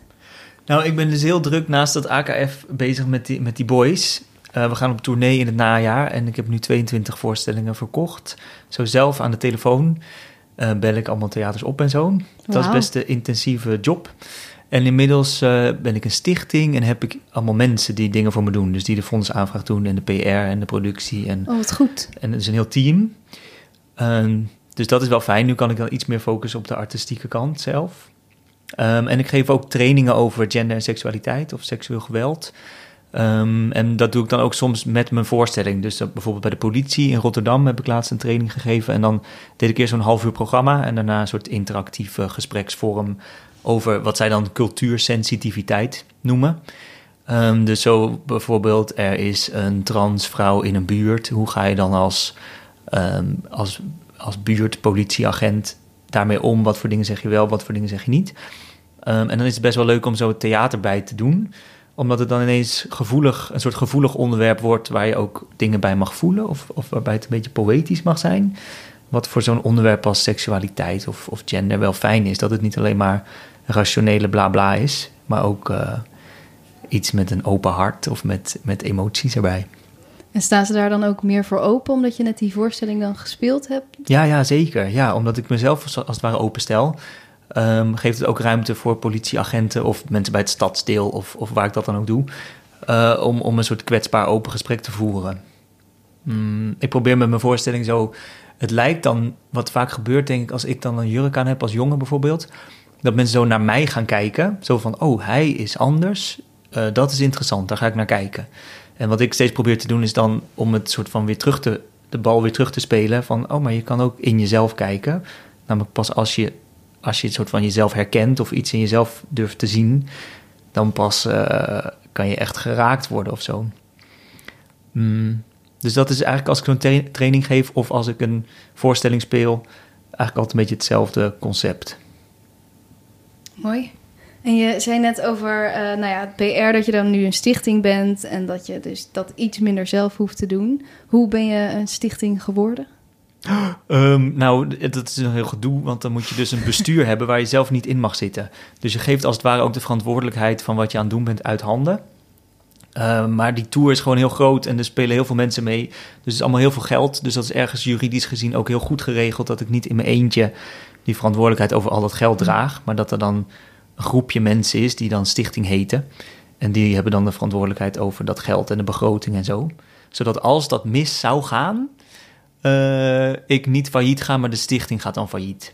[SPEAKER 1] Nou, ik ben dus heel druk naast dat AKF bezig met die, met die boys. Uh, we gaan op tournee in het najaar en ik heb nu 22 voorstellingen verkocht. Zo zelf aan de telefoon uh, bel ik allemaal theaters op en zo. Dat is best een intensieve job. En inmiddels uh, ben ik een stichting en heb ik allemaal mensen die dingen voor me doen. Dus die de fondsaanvraag doen en de PR en de productie. En,
[SPEAKER 4] oh, wat goed.
[SPEAKER 1] En het is een heel team. Ehm, dus dat is wel fijn. Nu kan ik dan iets meer focussen op de artistieke kant zelf. Um, en ik geef ook trainingen over gender en seksualiteit of seksueel geweld. Um, en dat doe ik dan ook soms met mijn voorstelling. Dus bijvoorbeeld bij de politie in Rotterdam heb ik laatst een training gegeven. En dan deed ik eerst zo'n half uur programma en daarna een soort interactieve gespreksvorm over wat zij dan cultuursensitiviteit noemen. Um, dus zo bijvoorbeeld, er is een transvrouw in een buurt. Hoe ga je dan als, als, als buurtpolitieagent daarmee om? Wat voor dingen zeg je wel, wat voor dingen zeg je niet? Um, en dan is het best wel leuk om zo theater bij te doen. Omdat het dan ineens gevoelig, een soort gevoelig onderwerp wordt waar je ook dingen bij mag voelen. Of, of waarbij het een beetje poëtisch mag zijn. Wat voor zo'n onderwerp als seksualiteit of, of gender wel fijn is. Dat het niet alleen maar rationele bla bla is. Maar ook uh, iets met een open hart of met, met emoties erbij.
[SPEAKER 4] En staan ze daar dan ook meer voor open, omdat je net die voorstelling dan gespeeld hebt?
[SPEAKER 1] Ja, ja zeker. Ja, omdat ik mezelf als het ware openstel, um, geeft het ook ruimte voor politieagenten of mensen bij het stadsdeel of, of waar ik dat dan ook doe, uh, om, om een soort kwetsbaar open gesprek te voeren. Mm, ik probeer met mijn voorstelling zo. Het lijkt dan, wat vaak gebeurt, denk ik, als ik dan een jurk aan heb als jongen bijvoorbeeld, dat mensen zo naar mij gaan kijken. Zo van: oh, hij is anders. Uh, dat is interessant, daar ga ik naar kijken. En wat ik steeds probeer te doen is dan om het soort van weer terug te, de bal weer terug te spelen. Van, oh, maar je kan ook in jezelf kijken. Namelijk pas als je, als je het soort van jezelf herkent of iets in jezelf durft te zien, dan pas uh, kan je echt geraakt worden of zo. Mm. Dus dat is eigenlijk als ik zo'n tra training geef of als ik een voorstelling speel, eigenlijk altijd een beetje hetzelfde concept.
[SPEAKER 4] Mooi. En je zei net over uh, nou ja, het PR, dat je dan nu een stichting bent en dat je dus dat iets minder zelf hoeft te doen. Hoe ben je een stichting geworden?
[SPEAKER 1] Um, nou, dat is een heel gedoe, want dan moet je dus een bestuur hebben waar je zelf niet in mag zitten. Dus je geeft als het ware ook de verantwoordelijkheid van wat je aan het doen bent uit handen. Uh, maar die tour is gewoon heel groot en er spelen heel veel mensen mee. Dus het is allemaal heel veel geld. Dus dat is ergens juridisch gezien ook heel goed geregeld dat ik niet in mijn eentje die verantwoordelijkheid over al dat geld draag. Maar dat er dan groepje mensen is die dan stichting heten. En die hebben dan de verantwoordelijkheid over dat geld en de begroting en zo. Zodat als dat mis zou gaan, uh, ik niet failliet ga, maar de stichting gaat dan failliet.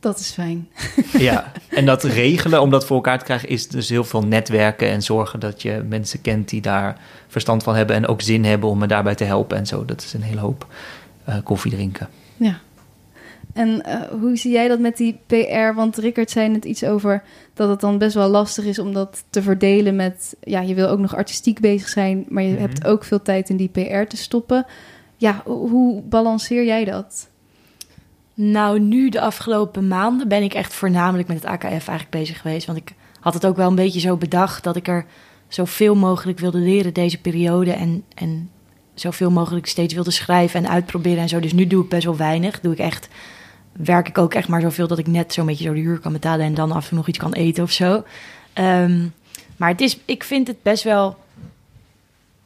[SPEAKER 4] Dat is fijn.
[SPEAKER 1] Ja, en dat regelen om dat voor elkaar te krijgen is dus heel veel netwerken en zorgen dat je mensen kent die daar verstand van hebben en ook zin hebben om me daarbij te helpen en zo. Dat is een hele hoop uh, koffie drinken.
[SPEAKER 4] Ja. En uh, hoe zie jij dat met die PR? Want Rickert zei net iets over dat het dan best wel lastig is om dat te verdelen met... Ja, je wil ook nog artistiek bezig zijn, maar je mm -hmm. hebt ook veel tijd in die PR te stoppen. Ja, hoe balanceer jij dat?
[SPEAKER 2] Nou, nu de afgelopen maanden ben ik echt voornamelijk met het AKF eigenlijk bezig geweest. Want ik had het ook wel een beetje zo bedacht dat ik er zoveel mogelijk wilde leren deze periode. En, en zoveel mogelijk steeds wilde schrijven en uitproberen en zo. Dus nu doe ik best wel weinig. Doe ik echt, werk ik ook echt maar zoveel dat ik net zo'n beetje zo de huur kan betalen en dan af en toe nog iets kan eten of zo. Um, maar het is, ik vind het best wel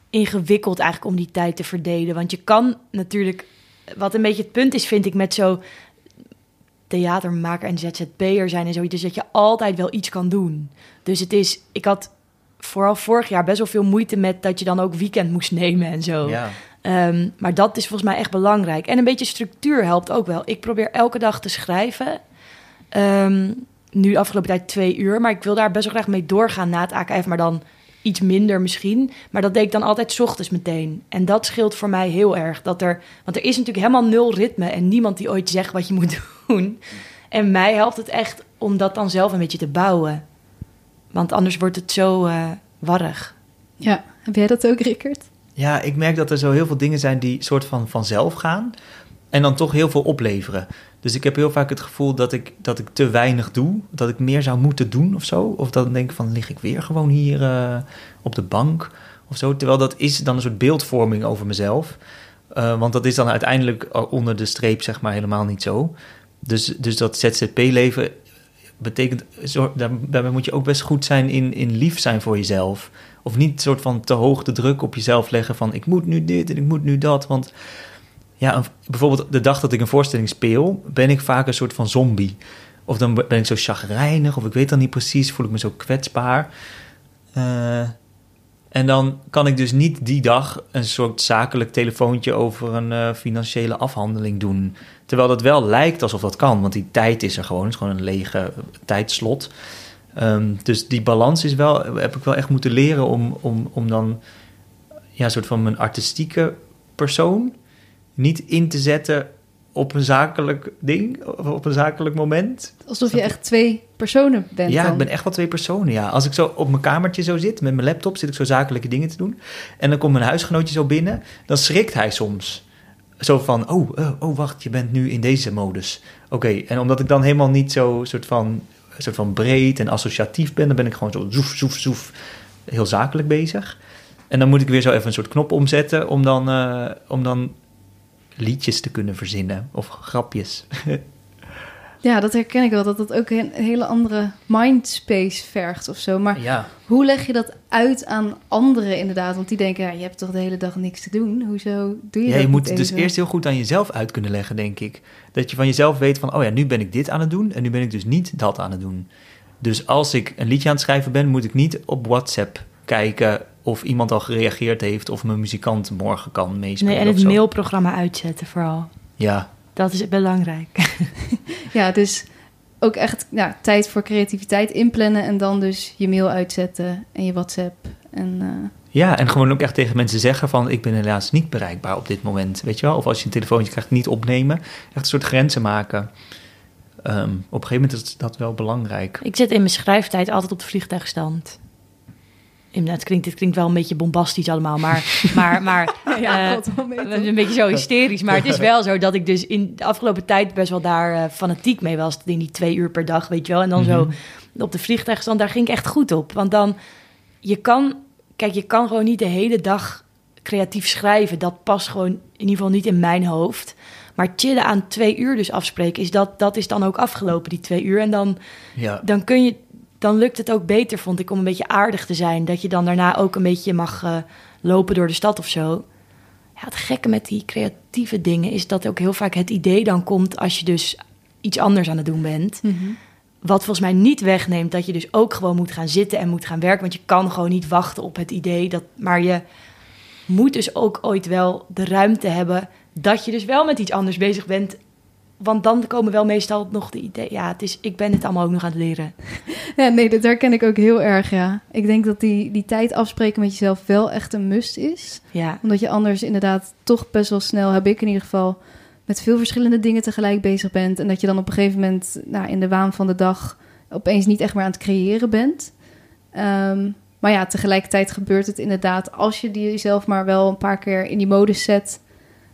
[SPEAKER 2] ingewikkeld eigenlijk om die tijd te verdelen. Want je kan natuurlijk, wat een beetje het punt is, vind ik, met zo theatermaker en ZZP'er zijn en zoiets, is dat je altijd wel iets kan doen. Dus het is, ik had vooral vorig jaar best wel veel moeite met dat je dan ook weekend moest nemen en zo.
[SPEAKER 1] Ja.
[SPEAKER 2] Ehm, maar dat is volgens mij echt belangrijk. En een beetje structuur helpt ook wel. Ik probeer elke dag te schrijven. Ehm, nu de afgelopen tijd twee uur. Maar ik wil daar best wel graag mee doorgaan na het AKF. Maar dan iets minder misschien. Maar dat deed ik dan altijd 's ochtends meteen. En dat scheelt voor mij heel erg. Dat er, want er is natuurlijk helemaal nul ritme. En niemand die ooit zegt wat je moet doen. En mij helpt het echt om dat dan zelf een beetje te bouwen. Want anders wordt het zo eh warrig.
[SPEAKER 4] Ja, heb jij dat ook, Rickert?
[SPEAKER 1] Ja, ik merk dat er zo heel veel dingen zijn die soort van vanzelf gaan. En dan toch heel veel opleveren. Dus ik heb heel vaak het gevoel dat ik, dat ik te weinig doe. Dat ik meer zou moeten doen of zo. Of dan denk ik van, lig ik weer gewoon hier eh, op de bank of zo. Terwijl dat is dan een soort beeldvorming over mezelf. Eh, want dat is dan uiteindelijk onder de streep zeg maar helemaal niet zo. Dus, dus dat ZZP-leven betekent... Daarbij moet je ook best goed zijn in, in lief zijn voor jezelf. Of niet soort van te hoog de druk op jezelf leggen van... ik moet nu dit en ik moet nu dat, want... Ja, bijvoorbeeld de dag dat ik een voorstelling speel, ben ik vaak een soort van zombie. Of dan ben ik zo chagrijnig, of ik weet dan niet precies, voel ik me zo kwetsbaar. Eh, en dan kan ik dus niet die dag een soort zakelijk telefoontje over een eh, financiële afhandeling doen. Terwijl dat wel lijkt alsof dat kan, want die tijd is er gewoon. Het is gewoon een lege tijdslot. Ehm, dus die balans is wel, heb ik wel echt moeten leren om, om, om dan ja, een soort van mijn artistieke persoon niet in te zetten op een zakelijk ding, of op een zakelijk moment.
[SPEAKER 4] Alsof je echt twee personen bent
[SPEAKER 1] Ja,
[SPEAKER 4] dan.
[SPEAKER 1] ik ben echt wel twee personen, ja. Als ik zo op mijn kamertje zo zit, met mijn laptop, zit ik zo zakelijke dingen te doen. En dan komt mijn huisgenootje zo binnen, dan schrikt hij soms. Zo van, oh, oh, oh, wacht, je bent nu in deze modus. Oké, en omdat ik dan helemaal niet zo soort van, soort van breed en associatief ben, dan ben ik gewoon zo zoef, zoef, zoef, heel zakelijk bezig. En dan moet ik weer zo even een soort knop omzetten om dan, eh, om dan liedjes te kunnen verzinnen of grapjes.
[SPEAKER 4] Ja, dat herken ik wel. Dat dat ook een hele andere mindspace vergt of zo. Maar
[SPEAKER 1] ja.
[SPEAKER 4] hoe leg je dat uit aan anderen inderdaad? Want die denken, ja, je hebt toch de hele dag niks te doen? Hoezo doe je
[SPEAKER 1] Ja,
[SPEAKER 4] dat
[SPEAKER 1] je moet dus eerst heel goed aan jezelf uit kunnen leggen, denk ik. Dat je van jezelf weet van, oh ja, nu ben ik dit aan het doen en nu ben ik dus niet dat aan het doen. Dus als ik een liedje aan het schrijven ben, moet ik niet op WhatsApp kijken of iemand al gereageerd heeft of mijn muzikant morgen kan meespelen.
[SPEAKER 2] Nee, en het mailprogramma uitzetten vooral.
[SPEAKER 1] Ja,
[SPEAKER 2] Dat is belangrijk.
[SPEAKER 4] Ja, dus ook echt ja, tijd voor creativiteit inplannen... en dan dus je mail uitzetten en je WhatsApp. En, eh,
[SPEAKER 1] ja, en gewoon ook echt tegen mensen zeggen van, ik ben helaas niet bereikbaar op dit moment, weet je wel? Of als je een telefoontje krijgt, niet opnemen. Echt een soort grenzen maken. Ehm, op een gegeven moment is dat wel belangrijk.
[SPEAKER 2] Ik zit in mijn schrijftijd altijd op de vliegtuigstand. Inderdaad, klinkt, het klinkt wel een beetje bombastisch allemaal, maar, maar, maar
[SPEAKER 4] ja,
[SPEAKER 2] eh, een beetje zo hysterisch, maar het is wel zo dat ik dus in de afgelopen tijd best wel daar eh, fanatiek mee was. In die twee uur per dag, weet je wel. En dan zo
[SPEAKER 1] Mhm.
[SPEAKER 2] op de vliegtuigstand, daar ging ik echt goed op. Want dan, je kan, kijk, je kan gewoon niet de hele dag creatief schrijven. Dat past gewoon in ieder geval niet in mijn hoofd. Maar chillen aan twee uur dus afspreken, is dat, dat is dan ook afgelopen, die twee uur. En dan,
[SPEAKER 1] Ja,
[SPEAKER 2] dan kun je, dan lukt het ook beter, vond ik, om een beetje aardig te zijn. Dat je dan daarna ook een beetje mag eh, lopen door de stad of zo. Ja, het gekke met die creatieve dingen is dat ook heel vaak het idee dan komt als je dus iets anders aan het doen bent.
[SPEAKER 4] Mhm.
[SPEAKER 2] Wat volgens mij niet wegneemt dat je dus ook gewoon moet gaan zitten en moet gaan werken. Want je kan gewoon niet wachten op het idee. Dat, maar je moet dus ook ooit wel de ruimte hebben dat je dus wel met iets anders bezig bent. Want dan komen wel meestal nog de ideeën. Ja, het is, ik ben het allemaal ook nog aan het leren.
[SPEAKER 4] Ja, nee, dat herken ik ook heel erg, ja. Ik denk dat die, die tijd afspreken met jezelf wel echt een must is.
[SPEAKER 2] Ja,
[SPEAKER 4] Omdat je anders inderdaad toch best wel snel, heb ik in ieder geval, met veel verschillende dingen tegelijk bezig bent. En dat je dan op een gegeven moment nou, in de waan van de dag opeens niet echt meer aan het creëren bent. Ehm, maar ja, tegelijkertijd gebeurt het inderdaad, als je die jezelf maar wel een paar keer in die modus zet,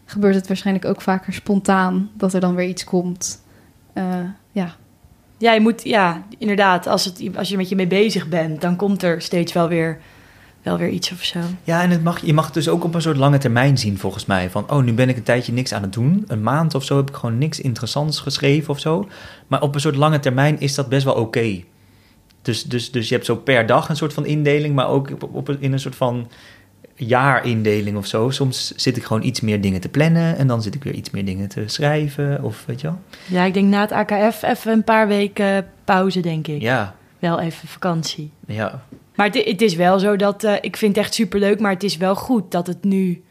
[SPEAKER 4] gebeurt het waarschijnlijk ook vaker spontaan dat er dan weer iets komt. Eh, ja,
[SPEAKER 2] ja, je moet, ja, inderdaad. Als, het, als je met je mee bezig bent, dan komt er steeds wel weer, wel weer iets of zo.
[SPEAKER 1] Ja, en het mag, je mag het dus ook op een soort lange termijn zien, volgens mij. Van, oh, nu ben ik een tijdje niks aan het doen. Een maand of zo heb ik gewoon niks interessants geschreven of zo. Maar op een soort lange termijn is dat best wel oké. Dus, dus, dus je hebt zo per dag een soort van indeling, maar ook op, op, in een soort van jaarindeling of zo. Soms zit ik gewoon iets meer dingen te plannen en dan zit ik weer iets meer dingen te schrijven. Of weet je wel?
[SPEAKER 2] Ja, ik denk na het AKF even een paar weken pauze, denk ik.
[SPEAKER 1] Ja,
[SPEAKER 2] Wel even vakantie.
[SPEAKER 1] ja.
[SPEAKER 2] Maar het, het is wel zo dat, eh, ik vind het echt superleuk, maar het is wel goed dat het nu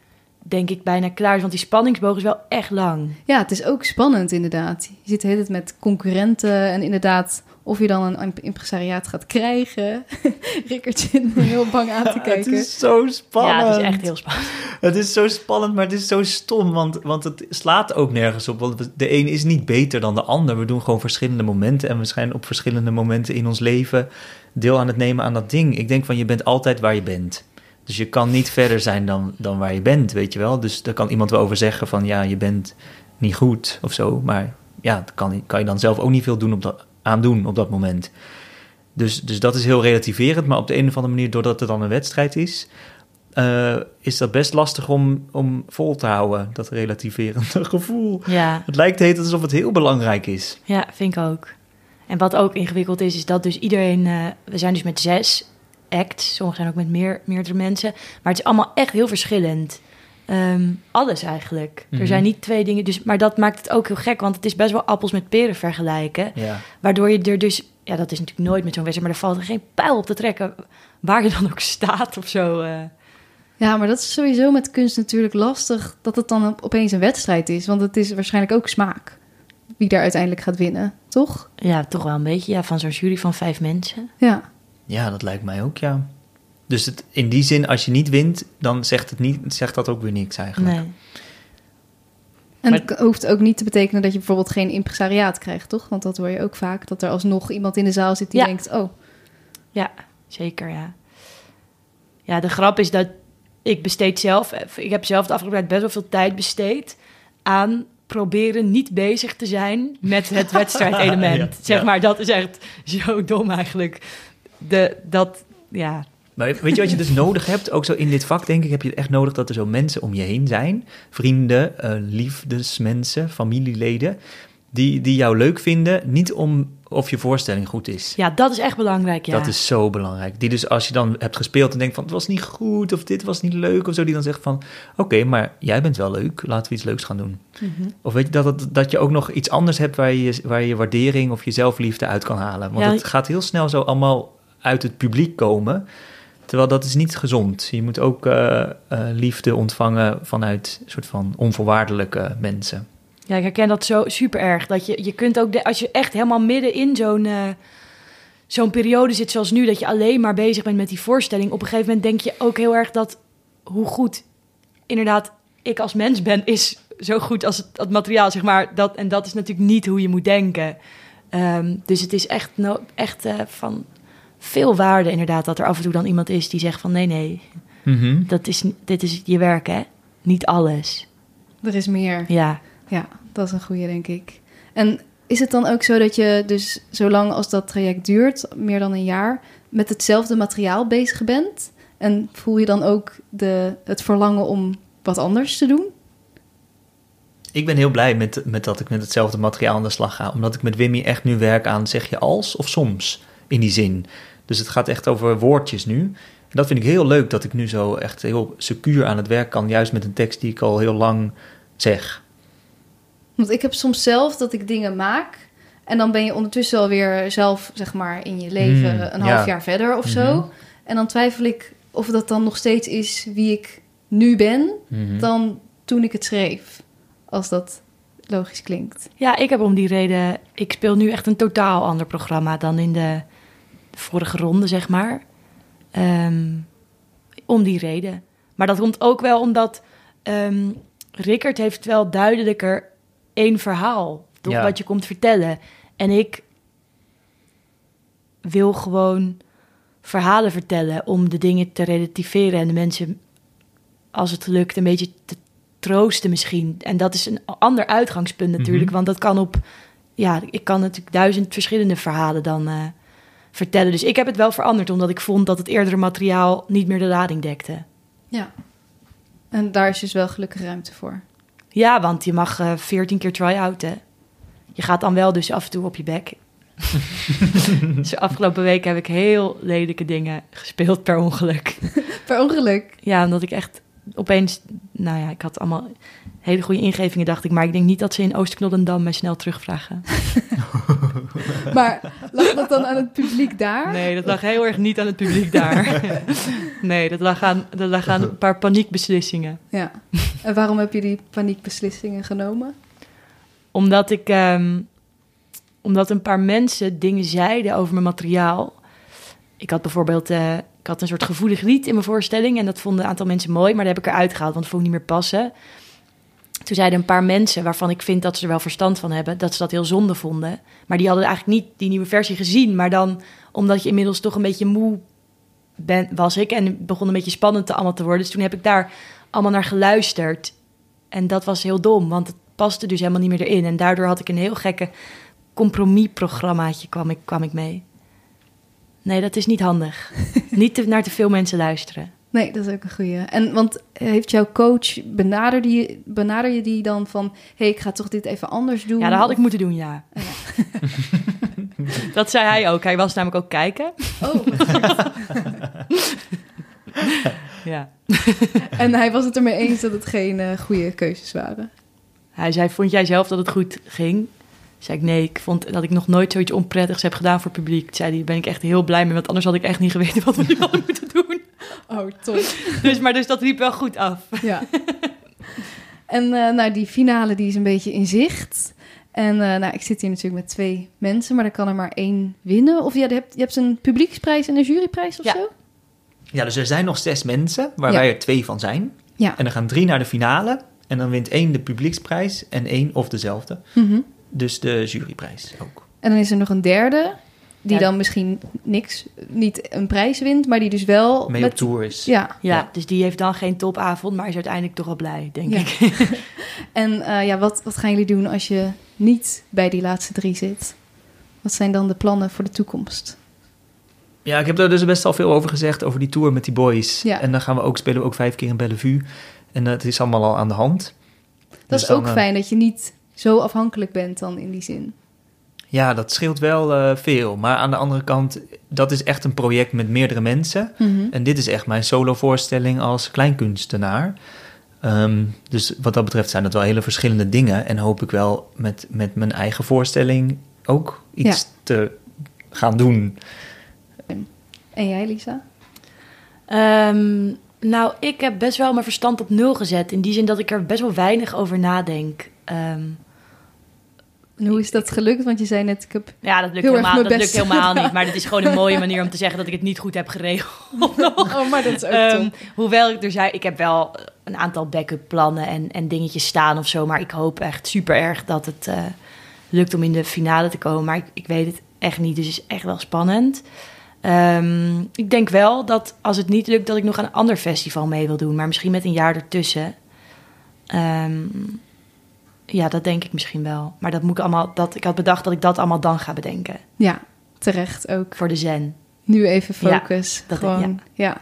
[SPEAKER 2] denk ik bijna klaar is. Want die spanningsboog is wel echt lang.
[SPEAKER 4] Ja, het is ook spannend inderdaad. Je zit de hele tijd met concurrenten en inderdaad of je dan een impresariaat gaat krijgen. Rickert zit me heel bang aan te kijken.
[SPEAKER 1] het is zo spannend.
[SPEAKER 2] Ja, het is echt heel spannend.
[SPEAKER 1] Het is zo spannend, maar het is zo stom, want, want het slaat ook nergens op. Want de een is niet beter dan de ander. We doen gewoon verschillende momenten en we zijn op verschillende momenten in ons leven deel aan het nemen aan dat ding. Ik denk van je bent altijd waar je bent. Dus je kan niet verder zijn dan, dan waar je bent, weet je wel. Dus daar kan iemand wel over zeggen van ja, je bent niet goed of zo. Maar ja, dat kan, kan je dan zelf ook niet veel doen op dat, aan doen op dat moment. Dus, dus dat is heel relativerend. Maar op de een of andere manier, doordat het dan een wedstrijd is, uh, is dat best lastig om, om vol te houden, dat relativerende gevoel.
[SPEAKER 2] Ja.
[SPEAKER 1] Het lijkt heet alsof het heel belangrijk is.
[SPEAKER 2] Ja, vind ik ook. En wat ook ingewikkeld is, is dat dus iedereen... Uh, we zijn dus met zes acts, sommigen zijn ook met meer, meerdere mensen. Maar het is allemaal echt heel verschillend. Um, alles eigenlijk. Er
[SPEAKER 1] Mhm.
[SPEAKER 2] zijn niet twee dingen. Dus, maar dat maakt het ook heel gek, want het is best wel appels met peren vergelijken.
[SPEAKER 1] Ja.
[SPEAKER 2] Waardoor je er dus, ja, dat is natuurlijk nooit met zo'n wedstrijd, maar er valt er geen pijl op te trekken waar je dan ook staat of zo. eh.
[SPEAKER 4] Ja, maar dat is sowieso met kunst natuurlijk lastig dat het dan op- opeens een wedstrijd is. Want het is waarschijnlijk ook smaak wie daar uiteindelijk gaat winnen, toch?
[SPEAKER 2] Ja, toch wel een beetje. Ja, van zo'n jury van vijf mensen.
[SPEAKER 4] Ja.
[SPEAKER 1] ja, dat lijkt mij ook, ja. Dus het, in die zin, als je niet wint, dan zegt, het niet, zegt dat ook weer niks eigenlijk.
[SPEAKER 2] Nee.
[SPEAKER 4] En
[SPEAKER 2] Maar-
[SPEAKER 4] het hoeft ook niet te betekenen dat je bijvoorbeeld geen impresariaat krijgt, toch? Want dat hoor je ook vaak, dat er alsnog iemand in de zaal zit die
[SPEAKER 2] Ja.
[SPEAKER 4] denkt... oh,
[SPEAKER 2] Ja, zeker, ja. Ja, de grap is dat ik besteed zelf... Ik heb zelf de afgelopen tijd best wel veel tijd besteed... aan proberen niet bezig te zijn met het wedstrijdelement.
[SPEAKER 1] Ja,
[SPEAKER 2] zeg
[SPEAKER 1] ja.
[SPEAKER 2] maar, dat is echt zo dom eigenlijk. De, dat, ja...
[SPEAKER 1] Maar weet je wat je dus nodig hebt? Ook zo in dit vak, denk ik, heb je echt nodig dat er zo mensen om je heen zijn. Vrienden, eh, liefdesmensen, familieleden. Die, die jou leuk vinden. Niet om of je voorstelling goed is.
[SPEAKER 2] Ja, dat is echt belangrijk, ja.
[SPEAKER 1] Dat is zo belangrijk. Die dus als je dan hebt gespeeld en denkt van het was niet goed of dit was niet leuk of zo, die dan zegt van oké, maar jij bent wel leuk, laten we iets leuks gaan doen.
[SPEAKER 2] Mhm.
[SPEAKER 1] Of weet je dat, het- dat je ook nog iets anders hebt waar je waar je waardering of je zelfliefde uit kan halen. Want
[SPEAKER 2] Ja.
[SPEAKER 1] het gaat heel snel zo allemaal uit het publiek komen. Terwijl dat is niet gezond. Je moet ook eh, eh, liefde ontvangen vanuit een soort van onvoorwaardelijke mensen.
[SPEAKER 2] Ja, ik herken dat zo super erg. Dat je, je kunt ook, als je echt helemaal midden in zo'n eh, zo'n periode zit zoals nu, dat je alleen maar bezig bent met die voorstelling. Op een gegeven moment denk je ook heel erg dat hoe goed inderdaad ik als mens ben, is zo goed als het, materiaal, zeg maar. Dat, en dat is natuurlijk niet hoe je moet denken. Ehm, dus het is echt, no, echt van veel waarde inderdaad dat er af en toe dan iemand is die zegt van nee, nee, dat is, dit is je werk hè, niet alles.
[SPEAKER 4] er is meer.
[SPEAKER 2] Ja.
[SPEAKER 4] Ja, dat is een goede, denk ik. En is het dan ook zo dat je dus zolang als dat traject duurt, meer dan een jaar, met hetzelfde materiaal bezig bent? En voel je dan ook de, het verlangen om wat anders te doen?
[SPEAKER 1] Ik ben heel blij met, met dat ik met hetzelfde materiaal aan de slag ga. Omdat ik met Wimmy echt nu werk aan zeg je als of soms in die zin. Dus het gaat echt over woordjes nu. En dat vind ik heel leuk dat ik nu zo echt heel secuur aan het werk kan. Juist met een tekst die ik al heel lang zeg.
[SPEAKER 4] Want ik heb soms zelf dat ik dingen maak en dan ben je ondertussen alweer zelf, zeg maar, in je leven
[SPEAKER 1] Mm,
[SPEAKER 4] een
[SPEAKER 1] ja.
[SPEAKER 4] half jaar verder of zo.
[SPEAKER 1] Mhm.
[SPEAKER 4] En dan twijfel ik of dat dan nog steeds is wie ik nu ben
[SPEAKER 1] Mhm.
[SPEAKER 4] dan toen ik het schreef. Als dat logisch klinkt.
[SPEAKER 2] Ja, ik heb om die reden. Ik speel nu echt een totaal ander programma dan in de vorige ronde, zeg maar. Ehm, om die reden. Maar dat komt ook wel omdat ehm Rickert heeft wel duidelijker één verhaal, toch?
[SPEAKER 1] Ja.
[SPEAKER 2] Wat je komt vertellen. En ik wil gewoon verhalen vertellen om de dingen te relativeren en de mensen, als het lukt, een beetje te troosten misschien. En dat is een ander uitgangspunt natuurlijk,
[SPEAKER 1] Mhm.
[SPEAKER 2] want dat kan op... Ja, ik kan natuurlijk duizend verschillende verhalen dan eh, vertellen. Dus ik heb het wel veranderd, omdat ik vond dat het eerdere materiaal niet meer de lading dekte.
[SPEAKER 4] Ja. En daar is dus wel gelukkig ruimte voor.
[SPEAKER 2] Ja, want je mag eh, veertien keer try-outen. Je gaat dan wel dus af en toe op je bek. dus afgelopen week heb ik heel lelijke dingen gespeeld per ongeluk.
[SPEAKER 4] Per ongeluk.
[SPEAKER 2] Ja, omdat ik echt opeens, nou ja, ik had allemaal hele goede ingevingen, dacht ik. Maar ik denk niet dat ze in Oosterknoddendam mij snel terugvragen.
[SPEAKER 4] Maar lag dat dan aan het publiek daar?
[SPEAKER 2] Nee, dat lag heel erg niet aan het publiek daar. nee, dat lag aan, dat lag aan een paar paniekbeslissingen.
[SPEAKER 4] Ja. En waarom heb je die paniekbeslissingen genomen?
[SPEAKER 2] Omdat ik, ehm, omdat een paar mensen dingen zeiden over mijn materiaal. Ik had bijvoorbeeld, eh, ik had een soort gevoelig lied in mijn voorstelling en dat vonden een aantal mensen mooi, maar dat heb ik eruit gehaald, want het vond ik niet meer passen. Toen zeiden een paar mensen, waarvan ik vind dat ze er wel verstand van hebben, dat ze dat heel zonde vonden. Maar die hadden eigenlijk niet die nieuwe versie gezien. Maar dan, omdat je inmiddels toch een beetje moe bent, was ik. En begon een beetje spannend te, allemaal te worden. Dus toen heb ik daar allemaal naar geluisterd. En dat was heel dom, want het paste dus helemaal niet meer erin. En daardoor had ik een heel gekke compromisprogrammaatje kwam ik, kwam ik mee. Nee, dat is niet handig. niet te, naar te veel mensen luisteren.
[SPEAKER 4] Nee, dat is ook een goeie. En want heeft jouw coach, benader, die, benader je die dan van... hé, hey, ik ga toch dit even anders doen?
[SPEAKER 2] Ja, dat had ik moeten doen, ja. dat zei hij ook. Hij was namelijk ook kijken.
[SPEAKER 4] Oh,
[SPEAKER 2] Ja.
[SPEAKER 4] en hij was het ermee eens dat het geen eh, goede keuzes waren.
[SPEAKER 2] Hij zei, vond jij zelf dat het goed ging? Zei ik, nee, ik vond dat ik nog nooit zoiets onprettigs heb gedaan voor het publiek. Toen zei hij, ben ik echt heel blij mee, want anders had ik echt niet geweten wat we nu hadden moeten doen.
[SPEAKER 4] Oh, top.
[SPEAKER 2] Dus, maar dus dat liep wel goed af.
[SPEAKER 4] Ja. En eh, nou, die finale die is een beetje in zicht. En eh, nou, ik zit hier natuurlijk met twee mensen, maar er kan er maar één winnen. Of ja, je hebt, je hebt een publieksprijs en een juryprijs of
[SPEAKER 2] Ja.
[SPEAKER 4] zo?
[SPEAKER 1] Ja, dus er zijn nog zes mensen, waar
[SPEAKER 4] Ja.
[SPEAKER 1] wij er twee van zijn.
[SPEAKER 4] Ja.
[SPEAKER 1] En er gaan drie naar de finale. En dan wint één de publieksprijs en één of dezelfde.
[SPEAKER 4] Mhm.
[SPEAKER 1] Dus de juryprijs ook.
[SPEAKER 4] En dan is er nog een derde, die
[SPEAKER 2] Ja.
[SPEAKER 4] dan misschien niks, niet een prijs wint, maar die dus wel
[SPEAKER 1] Mee
[SPEAKER 4] met...
[SPEAKER 1] op tour is.
[SPEAKER 4] Ja,
[SPEAKER 2] Ja,
[SPEAKER 1] Ja.
[SPEAKER 2] dus die heeft dan geen topavond, maar is uiteindelijk toch wel blij, denk
[SPEAKER 4] Ja.
[SPEAKER 2] ik.
[SPEAKER 4] en eh, ja, wat, wat gaan jullie doen als je niet bij die laatste drie zit? Wat zijn dan de plannen voor de toekomst?
[SPEAKER 1] Ja, ik heb daar dus best al veel over gezegd, over die tour met die boys.
[SPEAKER 4] Ja.
[SPEAKER 1] En dan gaan we ook, spelen we ook vijf keer in Bellevue. En eh, het is allemaal al aan de hand.
[SPEAKER 4] Dat
[SPEAKER 1] Dus
[SPEAKER 4] is
[SPEAKER 1] dan,
[SPEAKER 4] ook
[SPEAKER 1] eh,
[SPEAKER 4] fijn dat je niet zo afhankelijk bent dan in die zin.
[SPEAKER 1] Ja, dat scheelt wel eh, veel. Maar aan de andere kant, dat is echt een project met meerdere mensen.
[SPEAKER 4] Mhm.
[SPEAKER 1] En dit is echt mijn solo-voorstelling als kleinkunstenaar. Ehm, dus wat dat betreft zijn dat wel hele verschillende dingen. En hoop ik wel met, met mijn eigen voorstelling ook iets te gaan doen.
[SPEAKER 4] En jij, Lisa?
[SPEAKER 2] Ehm, nou, ik heb best wel mijn verstand op nul gezet. In die zin dat ik er best wel weinig over nadenk. Ehm,
[SPEAKER 4] En hoe is dat gelukt? Want je zei net, ik heb...
[SPEAKER 2] ja, dat lukt,
[SPEAKER 4] Heel
[SPEAKER 2] helemaal, dat lukt helemaal niet. Maar het is gewoon een mooie manier om te zeggen dat ik het niet goed heb geregeld.
[SPEAKER 4] Oh, maar dat is ook top.
[SPEAKER 2] hoewel ik er zei, ik heb wel een aantal backup plannen en, en dingetjes staan of zo. Maar ik hoop echt super erg dat het eh, lukt om in de finale te komen. Maar ik, ik weet het echt niet, dus het is echt wel spannend. Ehm, ik denk wel dat als het niet lukt, dat ik nog aan een ander festival mee wil doen. Maar misschien met een jaar ertussen. Ehm, ja, dat denk ik misschien wel. Maar dat moet ik allemaal. Dat, ik had bedacht dat ik dat allemaal dan ga bedenken.
[SPEAKER 4] Ja, terecht ook.
[SPEAKER 2] Voor de zen.
[SPEAKER 4] Nu even
[SPEAKER 2] Ja,
[SPEAKER 4] focus.
[SPEAKER 2] dat-
[SPEAKER 4] Gewoon, ja.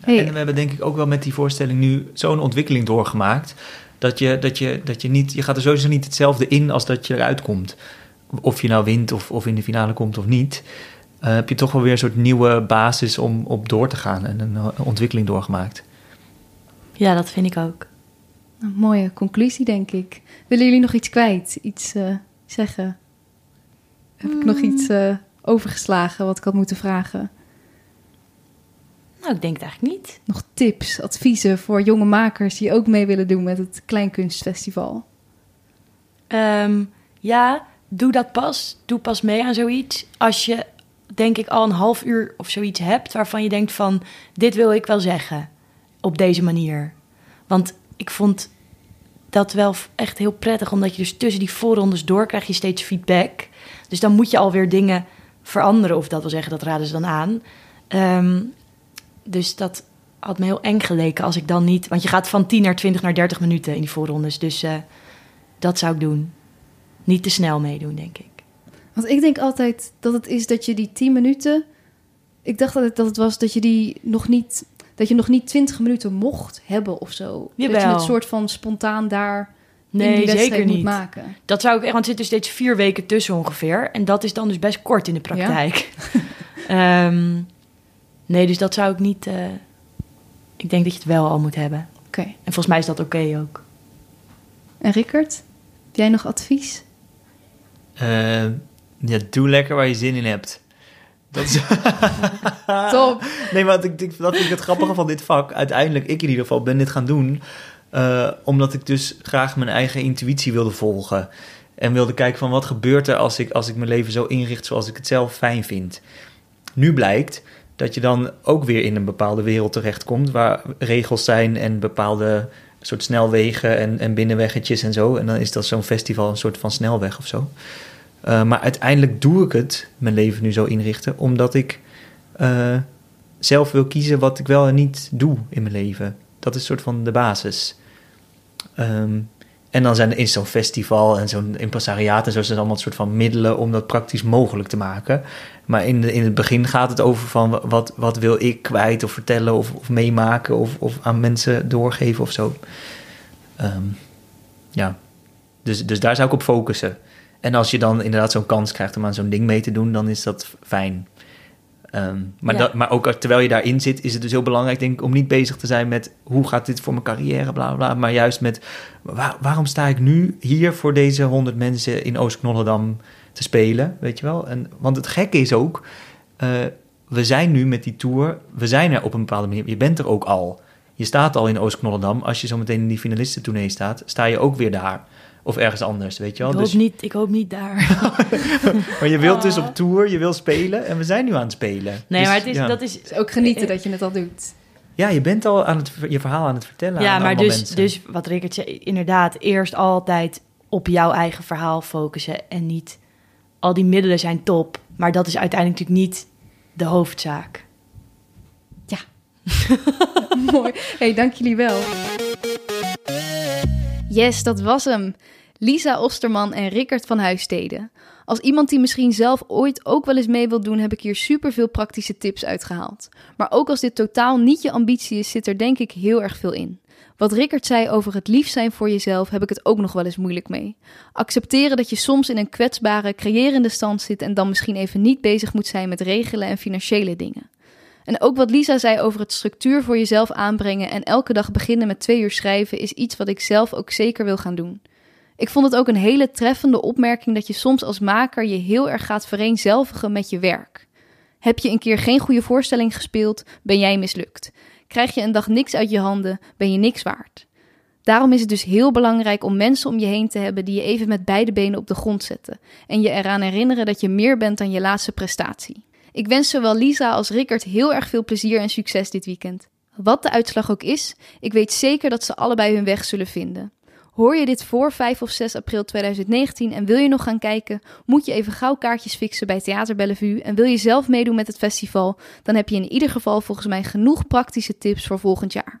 [SPEAKER 4] Hey.
[SPEAKER 1] En we hebben denk ik ook wel met die voorstelling nu zo'n ontwikkeling doorgemaakt. Dat je, dat je, dat je niet, je gaat er sowieso niet hetzelfde in als dat je eruit komt. Of je nou wint of, of in de finale komt of niet. eh, heb je toch wel weer een soort nieuwe basis om op door te gaan en een, eh, ontwikkeling doorgemaakt.
[SPEAKER 2] Ja, dat vind ik ook.
[SPEAKER 4] Een mooie conclusie, denk ik. Willen jullie nog iets kwijt? Iets eh, zeggen? Heb ik nog iets eh, overgeslagen wat ik had moeten vragen?
[SPEAKER 2] Nou, ik denk het eigenlijk niet.
[SPEAKER 4] Nog tips, adviezen voor jonge makers die ook mee willen doen met het Kleinkunstfestival?
[SPEAKER 2] Ehm, ja, doe dat pas. Doe pas mee aan zoiets. Als je, denk ik, al een half uur of zoiets hebt waarvan je denkt van... dit wil ik wel zeggen op deze manier. Want ik vond dat wel echt heel prettig... omdat je dus tussen die voorrondes door krijg je steeds feedback. Dus dan moet je alweer dingen veranderen. Of dat wil zeggen, dat raden ze dan aan. Ehm, dus dat had me heel eng geleken als ik dan niet... Want je gaat van 10 naar 20 naar 30 minuten in die voorrondes. Dus... eh, dat zou ik doen. Niet te snel meedoen, denk ik.
[SPEAKER 4] Want ik denk altijd dat het is dat je die 10 minuten. Ik dacht dat het, dat het was dat je die nog niet. Dat je nog niet 20 minuten mocht hebben of zo. Dat je het soort van spontaan daar in
[SPEAKER 2] Nee,
[SPEAKER 4] die wedstrijd
[SPEAKER 2] zeker
[SPEAKER 4] moet
[SPEAKER 2] niet.
[SPEAKER 4] maken.
[SPEAKER 2] Dat zou ik echt, want er zitten steeds vier weken tussen ongeveer. En dat is dan dus best kort in de praktijk. Ehm, nee, dus dat zou ik niet. eh, ik denk dat je het wel al moet hebben.
[SPEAKER 4] Oké.
[SPEAKER 2] En volgens mij is dat oké ook.
[SPEAKER 4] En Rickert, heb jij nog advies?
[SPEAKER 1] Eh, ja, doe lekker waar je zin in hebt. Dat is...
[SPEAKER 4] Top.
[SPEAKER 1] Nee, maar ik, ik, dat vind ik het grappige van dit vak. Uiteindelijk, ik in ieder geval, ben dit gaan doen... eh, omdat ik dus graag mijn eigen intuïtie wilde volgen. En wilde kijken van wat gebeurt er als ik, als ik mijn leven zo inricht zoals ik het zelf fijn vind. Nu blijkt dat je dan ook weer in een bepaalde wereld terechtkomt... waar regels zijn en bepaalde soort snelwegen en, en binnenweggetjes en zo. En dan is dat zo'n festival een soort van snelweg of zo. Uh, maar uiteindelijk doe ik het, mijn leven nu zo inrichten, omdat ik uh, zelf wil kiezen wat ik wel en niet doe in mijn leven. Dat is een soort van de basis. Um, en dan zijn er in zo'n festival en zo'n impresariaat en zo zijn allemaal soort van middelen om dat praktisch mogelijk te maken. Maar in, de, in het begin gaat het over van wat, wat wil ik kwijt of vertellen of, meemaken of, of aan mensen doorgeven of zo. Um, ja, dus, dus daar zou ik op focussen. En als je dan inderdaad zo'n kans krijgt om aan zo'n ding mee te doen, dan is dat fijn. Um, maar,
[SPEAKER 2] Ja.
[SPEAKER 1] dat, maar ook terwijl je daarin zit, is het dus heel belangrijk, denk ik, om niet bezig te zijn met hoe gaat dit voor mijn carrière, bla bla. Maar juist met waar- waarom sta ik nu hier voor deze honderd mensen in Oost-Knollendam te spelen, weet je wel? En, want het gekke is ook, eh, we zijn nu met die tour, we zijn er op een bepaalde manier, je bent er ook al. Je staat al in Oost-Knollendam. Als je zo meteen in die finalistentournee staat, sta je ook weer daar. Of ergens anders, weet je wel?
[SPEAKER 2] Ik hoop,
[SPEAKER 1] Dus,
[SPEAKER 2] niet, ik hoop niet daar.
[SPEAKER 1] maar je wilt dus op tour, je wil spelen en we zijn nu aan het spelen.
[SPEAKER 2] Nee,
[SPEAKER 1] Dus,
[SPEAKER 2] maar het is,
[SPEAKER 1] ja.
[SPEAKER 2] dat is...
[SPEAKER 4] Dus ook genieten dat je het al doet.
[SPEAKER 1] Ja, je bent al aan het, je verhaal aan het vertellen
[SPEAKER 2] Ja,
[SPEAKER 1] aan
[SPEAKER 2] maar dus,
[SPEAKER 1] mensen.
[SPEAKER 2] dus wat Rickert zei, inderdaad, eerst altijd op jouw eigen verhaal focussen en niet al die middelen zijn top, maar dat is uiteindelijk natuurlijk niet de hoofdzaak.
[SPEAKER 4] Mooi. Hey, dank jullie wel. Yes, dat was hem. Lisa Osterman en Rickert van Huissteden. Als iemand die misschien zelf ooit ook wel eens mee wil doen, heb ik hier superveel praktische tips uitgehaald. Maar ook als dit totaal niet je ambitie is, zit er denk ik heel erg veel in. Wat Rickert zei over het lief zijn voor jezelf, heb ik het ook nog wel eens moeilijk mee. Accepteren dat je soms in een kwetsbare, creërende stand zit en dan misschien even niet bezig moet zijn met regelen en financiële dingen. En ook wat Lisa zei over het structuur voor jezelf aanbrengen en elke dag beginnen met twee uur schrijven is iets wat ik zelf ook zeker wil gaan doen. Ik vond het ook een hele treffende opmerking dat je soms als maker je heel erg gaat vereenzelvigen met je werk. Heb je een keer geen goede voorstelling gespeeld, ben jij mislukt. Krijg je een dag niks uit je handen, ben je niks waard. Daarom is het dus heel belangrijk om mensen om je heen te hebben die je even met beide benen op de grond zetten en je eraan herinneren dat je meer bent dan je laatste prestatie. Ik wens zowel Lisa als Rickert heel erg veel plezier en succes dit weekend. Wat de uitslag ook is, ik weet zeker dat ze allebei hun weg zullen vinden. Hoor je dit voor 5 of 6 april 2019 en wil je nog gaan kijken, moet je even gauw kaartjes fixen bij Theater Bellevue en wil je zelf meedoen met het festival, dan heb je in ieder geval volgens mij genoeg praktische tips voor volgend jaar.